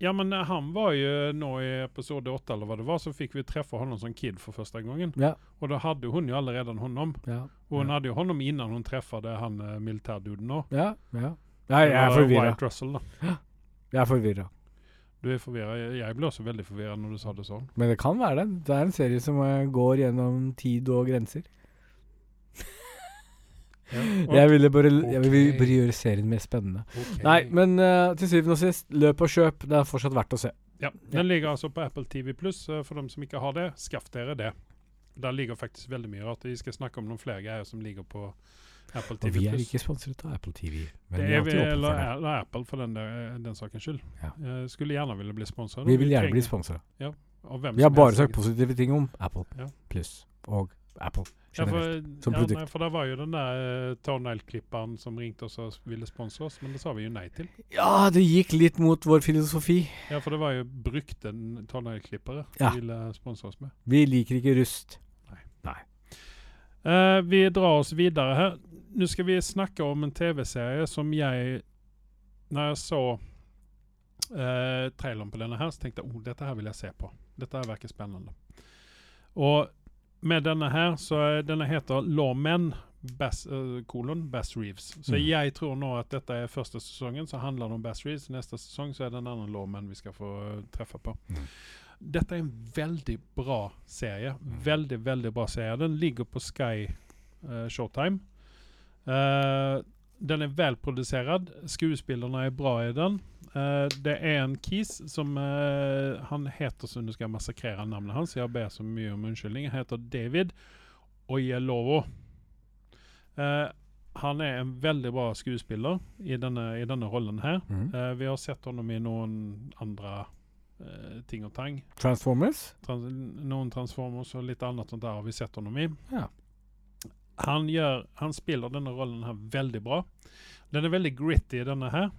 Ja, men eh, han var jo nå i episode åtte, eller hva det var, så fikk vi treffe honom som kid for første gangen. Ja. Og da hadde hun jo allerede honom. Ja, Og hun hadde jo honom innan hun treffade han uh, militærduden nå. ja, ja. Nei, jeg er Det forvirra. Russell, da. Jeg er forvirra. Du er forvirra. Jeg, jeg ble også veldig forvirra når du sa det sånn. Men det kan være det. Det er en serie som eh, går gjennom tid og grenser. Og- Jeg ville bare, jeg ville bare gjøre serien mer spennende. Okay. Nei, men uh, til syvende og sist, løp og kjøp. Det er fortsatt verdt å se. Ja, Den ligger altså på Apple TV Pluss. For dem som ikke har det, skaff dere det. Der ligger faktisk veldig mye rart. Vi skal snakke om noen flere greier som ligger på Apple Og TV vi er ikke sponset av Apple TV. Men Det er er vi, eller, eller Apple, for den, der, den sakens skyld. Ja. Jeg skulle gjerne ville bli sponsa. Vi vil gjerne bli sponsa. Ja. Vi har bare sagt positive ting om Apple Ja. pluss og Apple Ja, for, ja, nei, for det var jo den der uh, tåneglklipperen som ringte oss og ville sponse oss, men det sa vi jo nei til. Ja, det gikk litt mot vår filosofi. Ja, for det var jo brukte tåneglklippere Ja. de ville sponse oss med. Vi liker ikke rust. Eh, vi drar oss videre her. Nå skal vi snakke om en TV-serie som jeg Når jeg så uh, traileren på denne her, så tenkte jeg oh, dette her vil jeg se på. Dette her virker spennende. Og med denne her, så denne heter Lawmen Bass, uh, kolon Bass Reeves. Så Mm. jeg tror nå at dette er første sesongen, så handler det om Bass Reeves. Neste sesong så er det en annen Lawman vi skal få eh, treffe på. Mm. Dette er en veldig bra serie. Veldig, veldig bra serie. Den ligger på Sky uh, Showtime. Eh, den er velprodusert. Skuespillerne er bra i den. Uh, det er en kis som uh, Han heter som du skal massakrere navnet hans. Jeg ber så mye om unnskyldning. Han heter David Oyelowo. Uh, han er en veldig bra skuespiller i denne, i denne rollen her. Mm. Uh, vi har sett ham i noen andre uh, ting og tang. Transformers? Trans noen Transformers og litt annet sånt der har vi sett ham i. Ja. Han, gjør, han spiller denne rollen her veldig bra. Den er veldig gritty, denne her.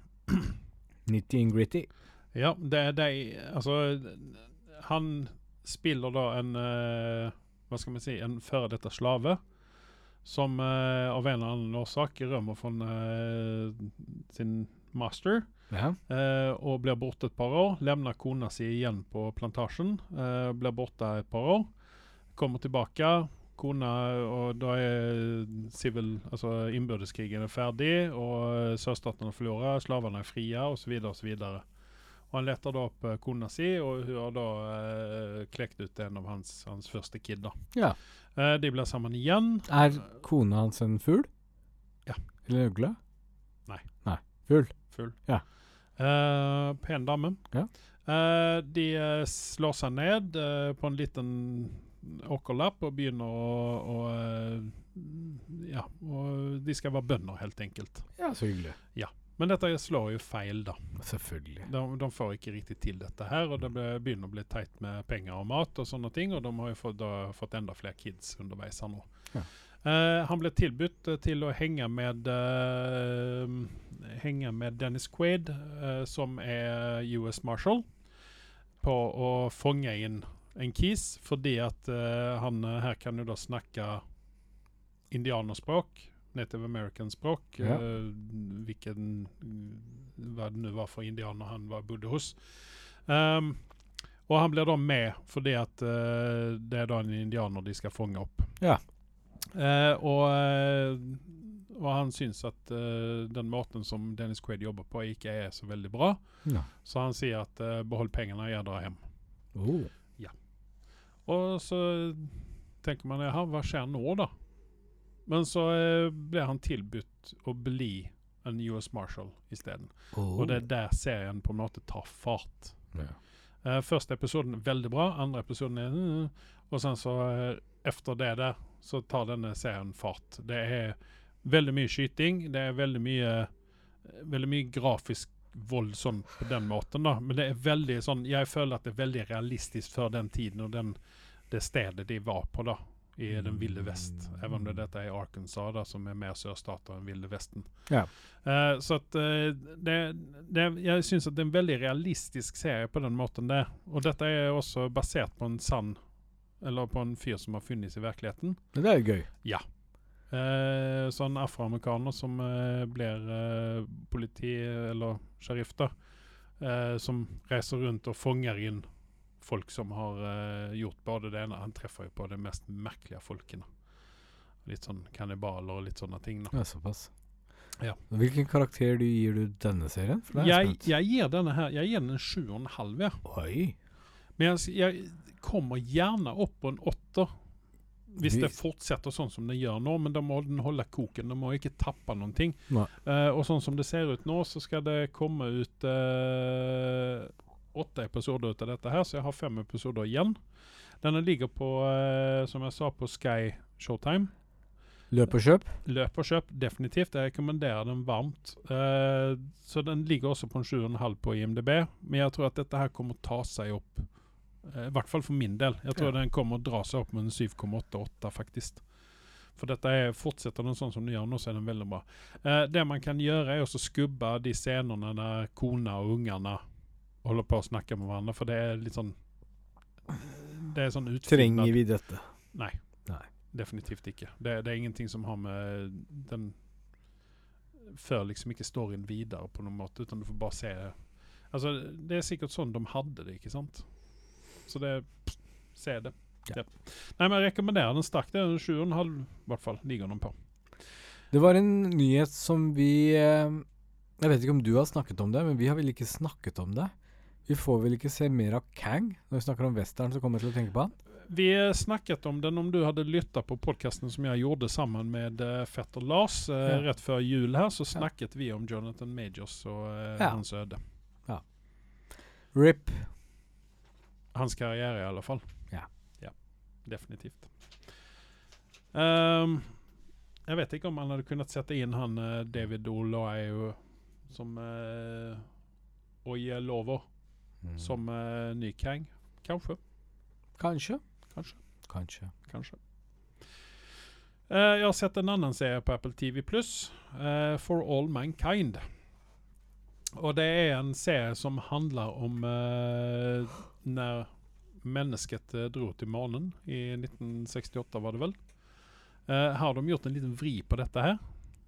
Nitty and gritty. Ja, det er de Altså, han spiller da en uh, Hva skal vi si En før dette slave. Som uh, av en eller annen årsak rømmer fra uh, sin master. Ja. Og blir borte et par år. Levner kona si igjen på plantasjen. Blir borte et par år. Kommer tilbake. Kona Og da er civil, altså innbyrdeskrigen er ferdig, og søsteren har forlora, slavene er frie, osv., osv. Og han leter da opp eh, kona si, og hun har da eh, klekt ut en av hans, hans første kid. da. Ja. Eh, de blir sammen igjen. Er kona hans en fugl? Ja. Eller en ugle? Nei. Nei. Fugl. Fugl. Ja. Eh, pen dame. Ja. Eh, de eh, slår seg ned på en liten åkerlapp og begynner å, å eh, Ja, og de skal være bønder, helt enkelt. Ja, så hyggelig. Men dette slår jo feil, da. Selvfølgelig. De, de får ikke riktig til dette her, og det begynner å bli teit med penger og mat og sånne ting, og de har jo fått, da, fått enda flere kids underveis her nå. Ja. Uh, han ble tilbudt eh, til å henge med uh, Henge med Dennis Quaid, som er US Marshal, på å fange inn en kis, fordi at uh, han eh, her kan jo da snakke indianerspråk native american-språk. Ja. Uh, hvilken Hva det nå var for indianer han var, bodde hos. Um, og han blir da med fordi at uh, det er da en indianer de skal fange opp. Ja. Uh, og, og han syns at den måten som Dennis Quaid jobber på, ikke er så veldig bra. Ja. Så han sier at eh, behold pengene, jeg drar hjem. Oh. Og så tenker man ja, hva skjer nå, da? Men så eh, ble han tilbudt å bli en US Marshal isteden. Og det er der serien på en måte tar fart. Ja. Eh, første episoden er veldig bra, andre episoden er mm, Og sen så eh, efter det der, så tar denne serien fart. Det er veldig mye skyting, det er veldig mye Veldig mye grafisk vold sånn på den måten, da. Men det er veldig sånn Jeg føler at det er veldig realistisk for den tiden og den, det stedet de var på, da. I den ville vest. Även om det dette er Arkansas, da, som er mer sørstater enn ville vesten. Ja. Uh, så at uh, det, det, Jeg syns at det er en veldig realistisk serie på den måten det. Og dette er også basert på en sann Eller på en fyr som har funnes i virkeligheten. Det er gøy. Ja. så en afroamerikaner som eh, blir eh, politi eller sheriff, da. Eh, som reiser rundt og fanger inn folk som har uh, gjort både det ene Han treffer jo på de mest merkelige folkene. Litt sånn kannibaler og litt sånne ting. da Ja, såpass. Ja. Hvilken karakter du gir du denne serien? Er jeg, jeg gir denne her Jeg gir den en sju og en halv, ja. Oi. Men jeg, jeg kommer gjerne opp på en åtter. Hvis Vi- det fortsetter sånn som det gjør nå, men da må den holde koken. Den må ikke tappe noen ting. Eh, og sånn som det ser ut nå, så skal det komme ut eh, åtte episoder ut av dette her, så jeg har fem episoder igjen. Denne ligger på, eh, som jeg sa, på Sky Showtime. Løp og kjøp? Løp og kjøp, definitivt. Jeg rekommenderer den varmt. Eh, så den ligger også på en 7,5 på IMDb. Men jeg tror at dette her kommer å ta seg opp. eh, I hvert fall for min del. Jeg tror Ja. den kommer å dra seg opp med en 7,88, faktisk. For dette er, fortsetter den sånn som den gjør nå, så er den veldig bra. Eh, det man kan gjøre, er også skubbe de scenene der kona og ungene holder på å snakke med hverandre, for det er litt sånn Det er sånn utfyllnad. Trenger vi dette? Nei. Nei. Definitivt ikke. Det, det er ingenting som har med den Før liksom ikke storyen videre på noen måte, utan du får bare se Altså, det er sikkert sånn de hadde det, ikke sant? Så det pst, Se det. Ja. Ja. Nei, men jeg rekommenderer den sterkt. Er sju og en halv, i hvert fall, ligger den på. Det var en nyhet som vi eh, Jeg vet ikke om du har snakket om det, men vi har vel ikke snakket om det. Vi får vel ikke se mer av Kang når vi snakker om western, så kommer jeg til å tenke på han. Vi eh, snakket om den, om du hadde lyttet på podkasten som jeg gjorde sammen med uh, fetter Lars eh, Ja. rett før jul her, så snakket vi om Jonathan Majors og eh, Ja. hans øde. Ja. RIP. Hans karriere, i alle fall. Ja. ja definitivt. Um, jeg vet ikke om han hadde kunnet sette inn han eh, David Olaio som uh, Oye Lover Mm. som uh, ny Kang. Kanskje. Kanskje. Kanskje. Kanskje. Kanskje. Uh, jeg har sett en annen serie på Apple TV Pluss, For All Mankind. Og det er en serie som handler om uh, når mennesket eh, dro til månen i 1968, var det vel. Uh, har de gjort en liten vri på dette her,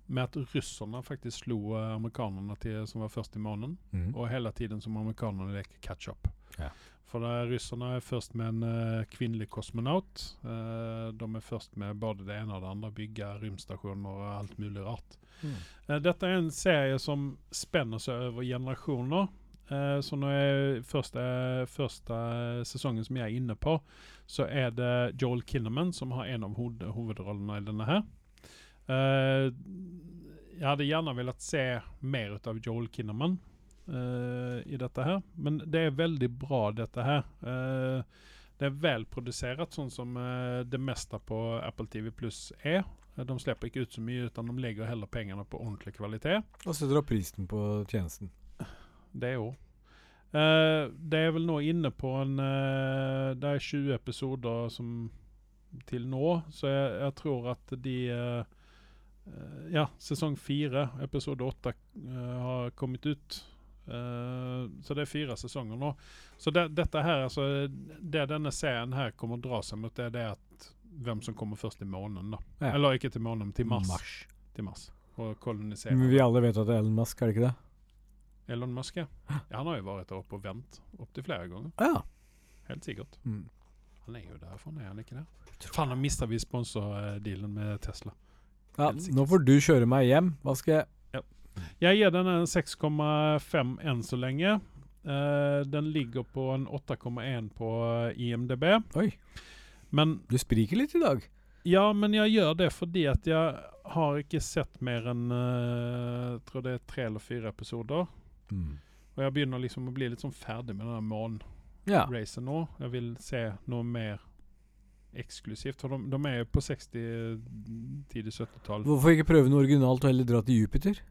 med at russerne faktisk slo eh, amerikanerne til, som var først i måneden. Mm. Og hele tiden som amerikanerne leker catch up. Ja. For da russerne er først med en uh, kvinnelig kosmonaut. Uh, de er først med både det ene og det andre, bygge romstasjoner og alt mulig rart. Mm. Uh, dette er en serie som spenner seg over generasjoner. Eh, så når jeg første, første sesongen som jeg er inne på, så er det Joel Kinnaman som har en av hovedrollene i denne her. Eh, jeg hadde gjerne villet se mer ut av Joel Kinnaman uh, i dette her, men det er veldig bra, dette her. Uh, det er velprodusert, sånn som det meste på Apple TV Pluss er. De slipper ikke ut så mye, utan de legger heller pengene på ordentlig kvalitet. Og setter opp prisen på tjenesten. Det òg. Uh, det er vel nå inne på en uh, Det er 20 episoder som til nå, så jeg, jeg tror at de eh, Ja, sesong fire, episode åtte, eh, har kommet ut. Uh, så det er fire sesonger nå. Så det, dette her, altså Det denne serien her kommer å dra seg mot, det er det at hvem som kommer først til månen, da. Ja. Eller ikke til månen, til Mars. Mars. til Mars. Og kolonisere. Men vi alle vet at det er Elon Musk, er det ikke det? Elon Musk, ja. Han har jo vært der oppe og vent opptil flere ganger. Ja. Helt sikkert. Mm. Han er jo derfra, er han ikke der? Faen, nå mista vi sponsordealen med Tesla. Ja. Nå får du kjøre meg hjem. Hva skal jeg Jeg gir den en 6,5 enn så lenge. Uh, den ligger på en 8,1 på IMDb. Oi, Men du spriker litt i dag. ja, men jeg gjør det fordi at jeg har ikke sett mer enn uh, tror det er tre eller fire episoder. Mm. Og jeg begynner liksom å bli litt sånn ferdig med den Ja. måneracet nå. Jeg vil se noe mer eksklusivt. For de, de er jo på 60, tidlig 70-tall. Hvorfor ikke prøve noe originalt og heller dra til Jupiter?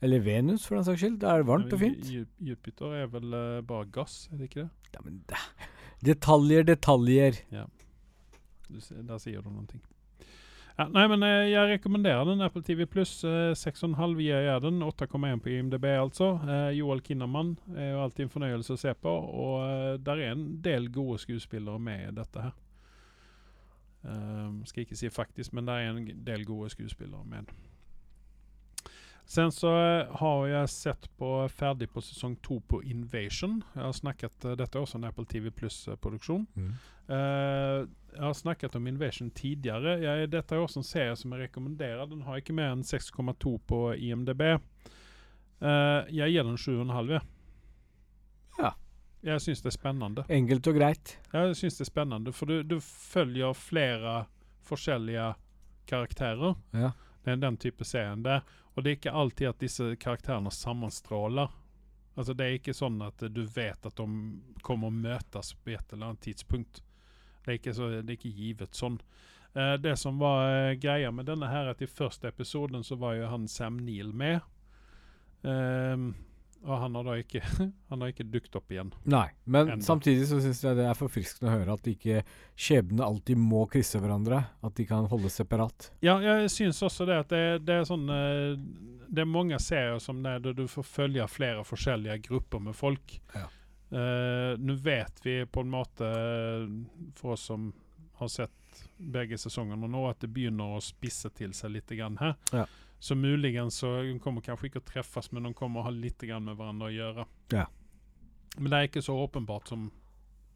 Eller Venus, for den saks skyld. Det er varmt og fint. Jupiter er vel uh, bare gass, er det ikke det? Ja, men da. Detaljer, detaljer. Du, ser- der sier du noen ting. Ja, nei, men eh, jeg rekommenderer den. Apple TV Pluss. Eh, 6,5 gir jeg den. 8,1 på IMDb, altså. Eh, Joel Kinnaman er jo alltid en fornøyelse å se på. Og eh, der er en del gode skuespillere med i dette her. Eh, skal ikke si faktisk, men der er en del gode skuespillere med. Sen så eh, har jeg sett på ferdig på sesong to på Invasion. Jeg har snakket, eh, Dette er også en Apple TV Pluss-produksjon. Eh, jeg har snakket om Invasion tidligere. Jeg, dette er også en serie som jeg rekommenderer. Den har ikke mer enn 6,2 på IMDb. Uh, jeg gir den 7,5. jeg. Ja. Jeg syns det er spennende. Enkelt og greit. Jeg syns det er spennende, for du, du følger flere forskjellige karakterer. Ja. Det er den type serien der. Og det er ikke alltid at disse karakterene sammenstråler. Altså Det er ikke sånn at du vet at de kommer å møtes på et eller annet tidspunkt. Det er ikke, så, det er ikke givet sånn. Eh, det som var eh, greia med denne her, at i første episoden så var jo han Sam Neill med. Um, og han har da ikke Han har ikke dukket opp igjen. Nei, men Enda. samtidig så syns jeg det er forfriskende å høre at ikke skjebnene alltid må krysse hverandre. At de kan holdes separat. Ja, jeg syns også det at det, det er sånn eh, Det er mange serier som det, der du får følge flere forskjellige grupper med folk. Ja. Eh, Nå vet vi på en måte, for oss som har sett begge sesongene nå, at det begynner å spisse til seg litt grann her. Ja. Så muligens så de kommer kanskje ikke å treffes, men de kommer å ha litt grann med hverandre å gjøre. Ja. Men det er ikke så åpenbart som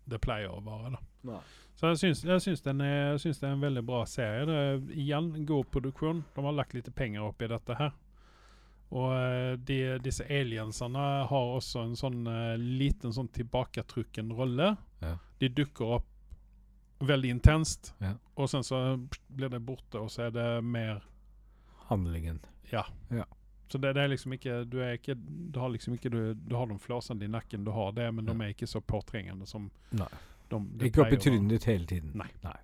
det pleier å være. da. Så jeg syns, jeg, syns den er, jeg syns det er en veldig bra serie. Det er igjen god produksjon. De har lagt litt penger opp i dette her. Og eh, de, disse aliensene har også en sånn eh, liten sånn tilbaketrukken rolle. Ja. De dukker opp veldig intenst, Ja. og sen så blir det borte, og så er det mer Handlingen. Ja, Så det, det er liksom ikke Du er ikke Du har liksom ikke Du, du har de flåsene i nakken, du har det, men de er ikke så påtrengende som Nei. de, de Ikke oppi i trynet ditt hele tiden. Nei. Nei.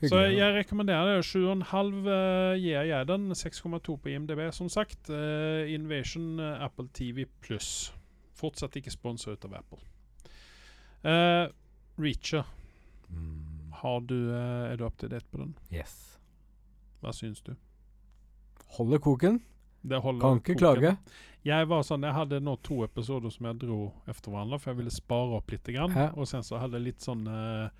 Hyggelig, Så jeg rekommenderer det. 7,5 uh, gir jeg den. 6,2 på IMDb, som sagt. Uh, Invasion eh, Apple TV pluss. Fortsatt ikke sponsa ut av Apple. Uh, Reacher, Mm, har du, uh, er du up to date på den? yes. Hva syns du? Holder koken. Det holder Kan ikke klage. Jeg var sånn, jeg hadde nå to episoder som jeg dro etter hverandre, for jeg ville spare opp litt. Grann, Og sen så hadde jeg litt sånn eh, eh,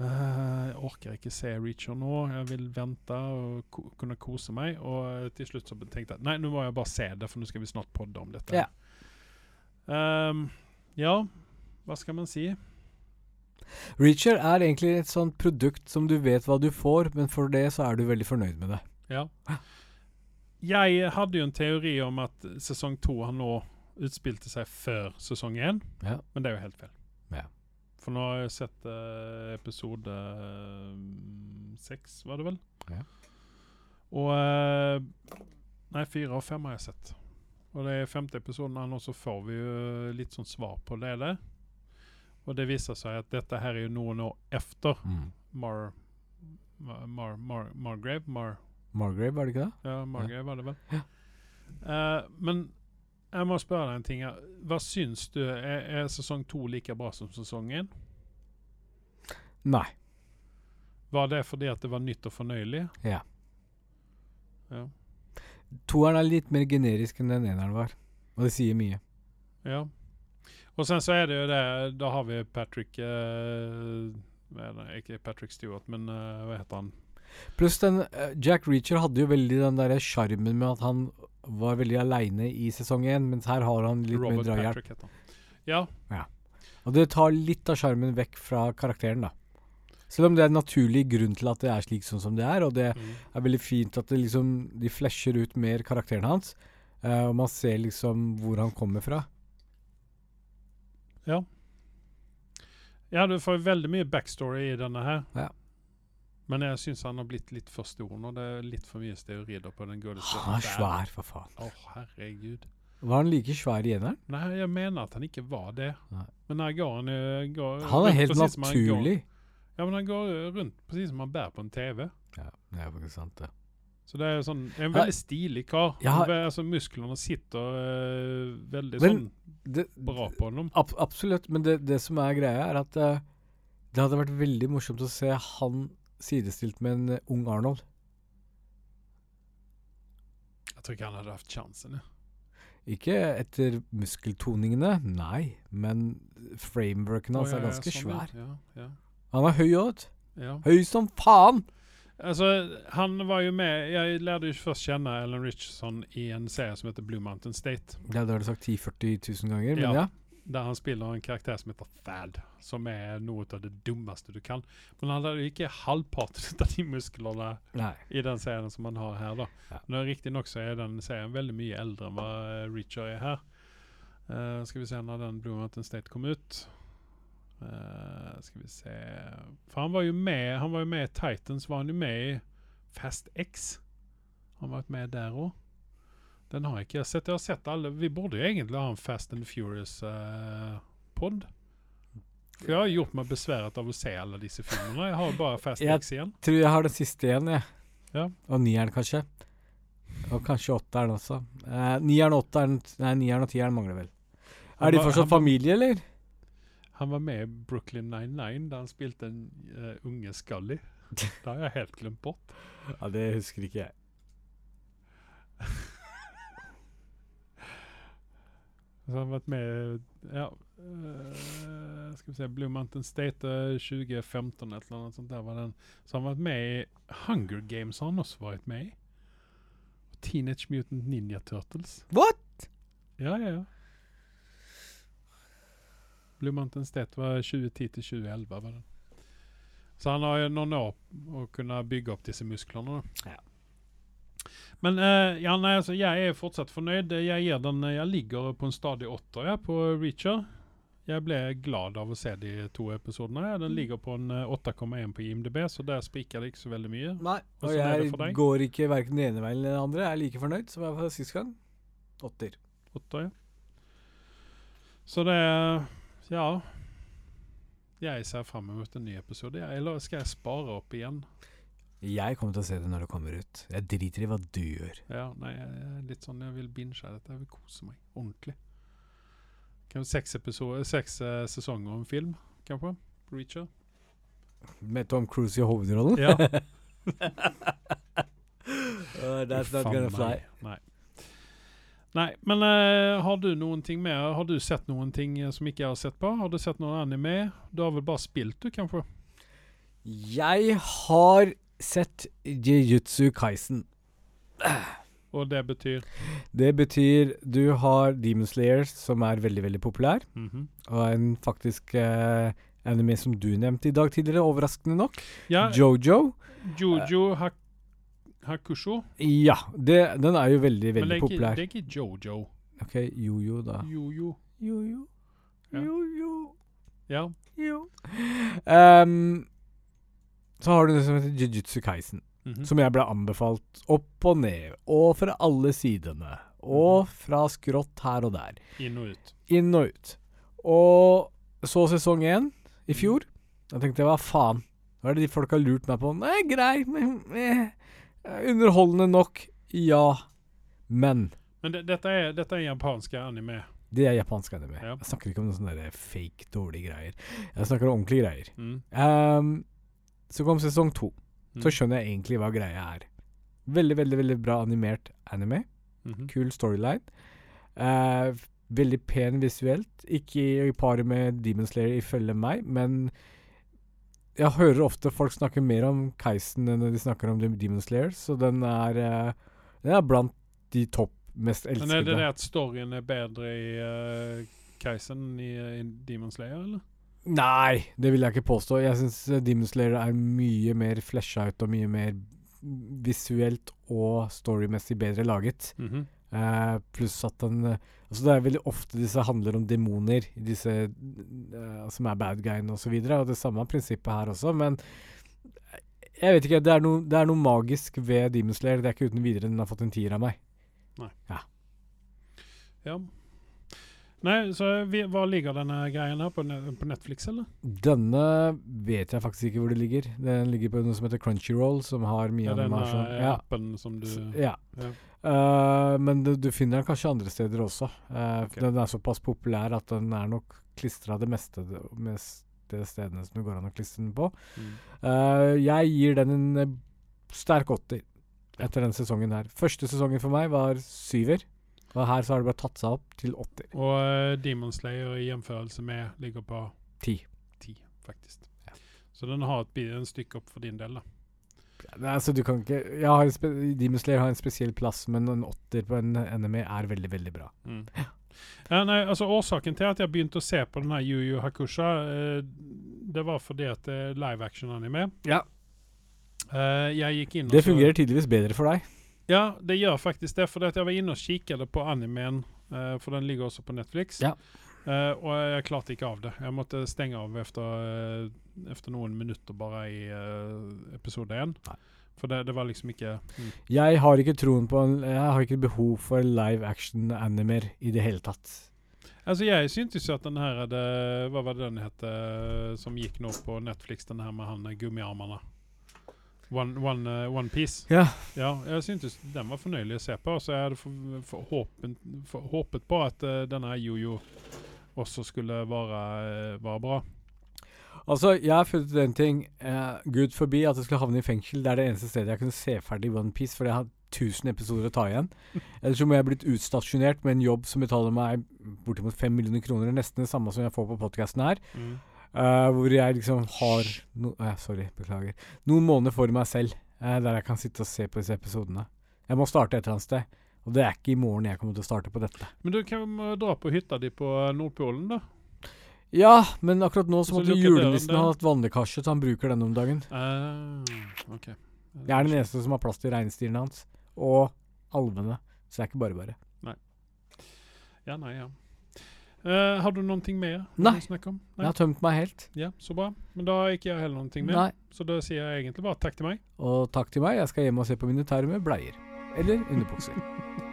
Jeg orker ikke se Reacher nå. Jeg vil vente og ko kunne kose meg. Og til slutt så tenkte jeg nei, nå må jeg bare se det, for nå skal vi snart podde om dette. Ja. Um, ja, hva skal man si? Reacher er egentlig et sånt produkt som du vet hva du får, men for det så er du veldig fornøyd med det. Ja. Jeg hadde jo en teori om at sesong to har nå utspilte seg før sesong én, Ja. men det er jo helt feil. Ja. For nå har jeg sett eh, episode eh, seks, var det vel? Ja. Og eh, Nei, fire og fem har jeg sett. Og det er femte episoden og nå, så får vi jo litt sånn svar på det det. Og det viser seg at dette her er jo noen år efter Mar... Mar... Mar... Mar Margrave? Mar Margrave, var det ikke det? ja, Margrave var det vel. Eh, men jeg må spørre deg en ting. her. Hva syns du? Er, er sesong to like bra som sesong én? Nei. Var det fordi at det var nytt og fornøyelig? Ja. Ja. Toeren er litt mer generisk enn den eneren var. Og det sier mye. ja. Og sen så er det jo det Da har vi Patrick eh? Ikke Patrick Stewart, men eh, hva heter han? Pluss den eh, Jack Reacher hadde jo veldig den derre sjarmen med at han var veldig aleine i sesong én, mens her har han litt Robert mer drahjelp. Patrick han. Ja, Og det tar litt av sjarmen vekk fra karakteren, da. Selv om det er en naturlig grunn til at det er slik sånn som det er, og det mm. er veldig fint at det liksom, de flasher ut mer karakteren hans, uh, og man ser liksom hvor han kommer fra. ja, Ja, du får veldig mye backstory i denne her. Ja. Men jeg syns han har blitt litt for stor nå. Det er litt for mye steorider på den gode Han er svær, for faen. Å, herregud. Var han like svær i eneren? Nei, jeg mener at han ikke var det. Nei. Men her går han jo går Han er helt naturlig. han Ja, men han går rundt presis som han bærer på en TV. Ja, det er faktisk sant, det. Så det er jo sånn, en veldig stilig kar. Ja. Altså, musklene sitter eh, veldig Men- sånn det bra på ham. ab absolutt, men det, det som er greia, er at uh, det hadde vært veldig morsomt å se han sidestilt med en eh, ung Arnold. Jeg tror ikke han hadde hatt sjansen. Ja. Ikke etter muskeltoningene, nei, men frameworken hans Å, er ganske ja, ganske sånn, svær. Ja, ja, Han er høy òg, ja. Høy som faen! Altså, han var jo med, Jeg lærte jo først kjenne Ellen Richardson i en serie som heter Blue Mountain State. Ja, det har du sagt 10 000-40 000 ganger, men Ja. Där han spiller en karakter som heter Thad. Som er noe av det dummeste du kan. Men han hadde ikke halvparten av de musklene Nei. i den serien som han har her. da. Ja. Men riktigt så er den serien veldig mye eldre enn hva Reacher Richard her. här. Uh, skal vi se når den Blue Mountain State kom ut. Uh, skal vi se. For han var jo med, han var jo med i Titans, var han jo med i Fast X. Han varit med der och. Den har jeg ikke sett. Jeg har sett alle Vi burde jo egentlig ha en Fast and Furious uh, For jeg jag har gjort meg besværet av å se alle disse filmene. Jeg har bare Fast Jag- X Jeg Tror jeg har den siste igjen, jeg. Ja. Og nieren, kanskje. Og kanskje åtteren også. Eh, nieren, åtteren Nei, nieren og tieren mangler vel. Er Er de fortsatt familie, eller? Han var med i Brooklyn 99 da han spilte en uh, unge Scully. Det har jeg helt glemt bort. Ja, det husker ikke jeg. Så han har vært med ja, uh, skal vi se, Blue Mountain State uh, 2015 eller noe sånt der var den. Så han har vært med i Hunger Games har han også vært med i. Og Teenage Mutant Ninja Turtles. What? Ja, ja, ja. Blue Mountain State var 2010 til 2011 var den. Så han har jo noen år å kunne bygge opp disse musklene. då. Ja. Men eh, ja, nei, altså, jeg er fortsatt fornøyd. Jeg, den, jeg ligger på en stadig åtter jeg, på Reacher. Jeg ble glad av å se de to episodene. Den ligger på en eh, 8,1 på IMDb, så der spriker det ikke så veldig mye. Nei. Og jeg går ikke verken den ene veien eller den andre. Jeg er like fornøyd som jeg var sist gang. Åtter. Åtter, ja. Så det Ja. Jeg ser fram mot en ny episode. Eller skal jeg spare opp igjen? Jeg kommer til å se det når det kommer ut. Jeg driter i hva du gjør. Ja, nei, jeg er litt sånn Jeg vil binge dette. Jeg vil kose meg ordentlig. Seks, episode, seks eh, sesonger om film, kanskje? Reacher? Med Tom Cruise i hovedrollen. Ja. Uh, that's not gonna fly. Nei. Nei, men uh, har du noen ting mer? Har du sett noen ting eh, som ikke jeg har sett på? Har du sett noen anime? Du har vel bare spilt, du, kanskje? Jeg har sett Jujutsu Kaisen. Og det betyr Det betyr du har Demon Slayer, som er veldig, veldig populær. Mhm. Og en faktisk eh, anime som du nevnte i dag tidligere, overraskende nok. Ja, Jojo. Jojo Hak Hakusho. Ja, det, den er jo veldig, veldig Men ikke, populær. det er ikke Jojo. OK, Jojo, da. Jojo. Jojo. Jojo. Ja. Jo. Ehm, så har du det som heter Jujutsu Kaisen. -hmm. Som jeg ble anbefalt opp og ned, og fra alle sidene. Og Mhm. fra skrått her og der. Inn og ut. Inn og ut. Og så sesong én Mhm. i fjor. Da tenkte jeg hva faen? Hva er det de folk har lurt meg på? Nei, grei, men eh, Underholdende nok, ja. Men Men det, dette, er, dette er japanske anime. det er japansk anime. Ja. Jeg snakker ikke om noen sånne fake, dårlige greier. Jeg snakker om ordentlige greier. Mm. Ehm, så kom sesong to. Mm. Så skjønner jeg egentlig hva greia er. Veldig, veldig veldig bra animert anime. Mhm. Kul storyline. Uh, veldig pen visuelt. Ikke i paret med Demon Slayer ifølge meg, men Jeg hører ofte folk snakke mer om Kaisen enn de snakker om Demon Slayer, så den er, uh, den er blant de topp mest Men er det det at storyen er bedre i uh, Kaisen enn i, i Demon Slayer, eller? Nei, det vil jeg ikke påstå. Jeg syns Demon Slayer er mye mer flesha ut og mye mer visuelt og storymessig bedre laget. Mm -hmm. uh, pluss at den Altså Det er veldig ofte disse handler om demoner, disse uh, som er bad guyen osv. Og, så og det samme prinsippet her også, men jeg vet ikke. Det er, noe, det er noe magisk ved Demon Slayer. Det er ikke uten videre den har fått en tier av meg. Nei Ja. Nei, så vi, hva ligger denne greien her? På, på Netflix, eller? Denne vet jeg faktisk ikke hvor det ligger. Den ligger på noe som heter Crunchyroll, som har mye Ja, animasjon. eh, Ja. appen som du ja. ja. Uh, men du, du finner den kanskje andre steder også. Uh, okay. Den er såpass populær at den er nok klistra det meste, meste stedene som det går an å klistre den på. Mm. Uh, jeg gir den en sterk åtter etter den sesongen her. Første sesongen for meg var syver. Og her så har det bare tatt seg opp til åtter. Og eh, Demon Slayer i gjenførelse med ligger på Ti. ti, faktisk. Så den har et, en stykke opp for din del, da. Nei, Altså, du kan ikke jeg har Demon Slayer har en spesiell plass, men en åtter på en NME er veldig, veldig bra. Mm. Ja, nei, altså Årsaken til at jeg begynte å se på denne Yu Yu Hakusha, eh, det var fordi at det er live action-anime. Ja. Eh, jeg gikk inn og Det fungerer tydeligvis bedre for deg. Ja, det gjør faktisk det. For jeg var inne og kikket på animen, uh, for den ligger også på Netflix. Ja. Uh, og jeg klarte ikke av det. Jeg måtte stenge av etter, uh, efter noen minutter bare i eh, episode én. For det, det var liksom ikke mm. Jeg har ikke troen på en, Jeg har ikke behov for live action-animer i det hele tatt. Altså, jeg syntes jo at den her hadde Hva var det den het eh, som gikk nå på Netflix, den her med han eh, gummiarmene? One, one, uh, one Piece. Ja. Ja, jeg syntes den var fornøyelig å se på, så jeg hadde for, for håpen, for, håpet på at uh, denne Jojo også skulle være, eh, være bra. Altså, jeg har funnet en ting. Uh, Gud forbi at jeg skulle havne i fengsel. Det er det eneste stedet jeg kunne se ferdig One Piece, for jeg har 1000 episoder å ta igjen. Ellers så må jeg blitt utstasjonert med en jobb som betaler meg bortimot 5 millioner kroner. Nesten det samme som jeg får på podkasten her. Eh, hvor jeg liksom har no uh, Sorry, beklager. Noen måneder for meg selv uh, der jeg kan sitte og se på disse episodene. Jeg må starte et eller annet sted. Og det er ikke i morgen jeg kommer til å starte på dette. Men du kan jo dra på hytta di på eh, Nordpolen, da. Ja, men akkurat nå så Så måtte julenissen ha hatt vannlekkasje, så han bruker den om dagen. Okay. ok. Jeg er den eneste som har plass til reinsdyrene hans. Og alvene. Så det er ikke bare bare. Nei. Ja, nei, ja. Eh, har du noe mer du Nei. snakke? Jeg har tømt meg helt. Ja, så bra. Men da har ikke jeg heller noe mer. Nei. Så da sier jeg egentlig bare takk til meg. Og takk til meg. Jeg skal hjem og se på mine med bleier. Eller underbukser.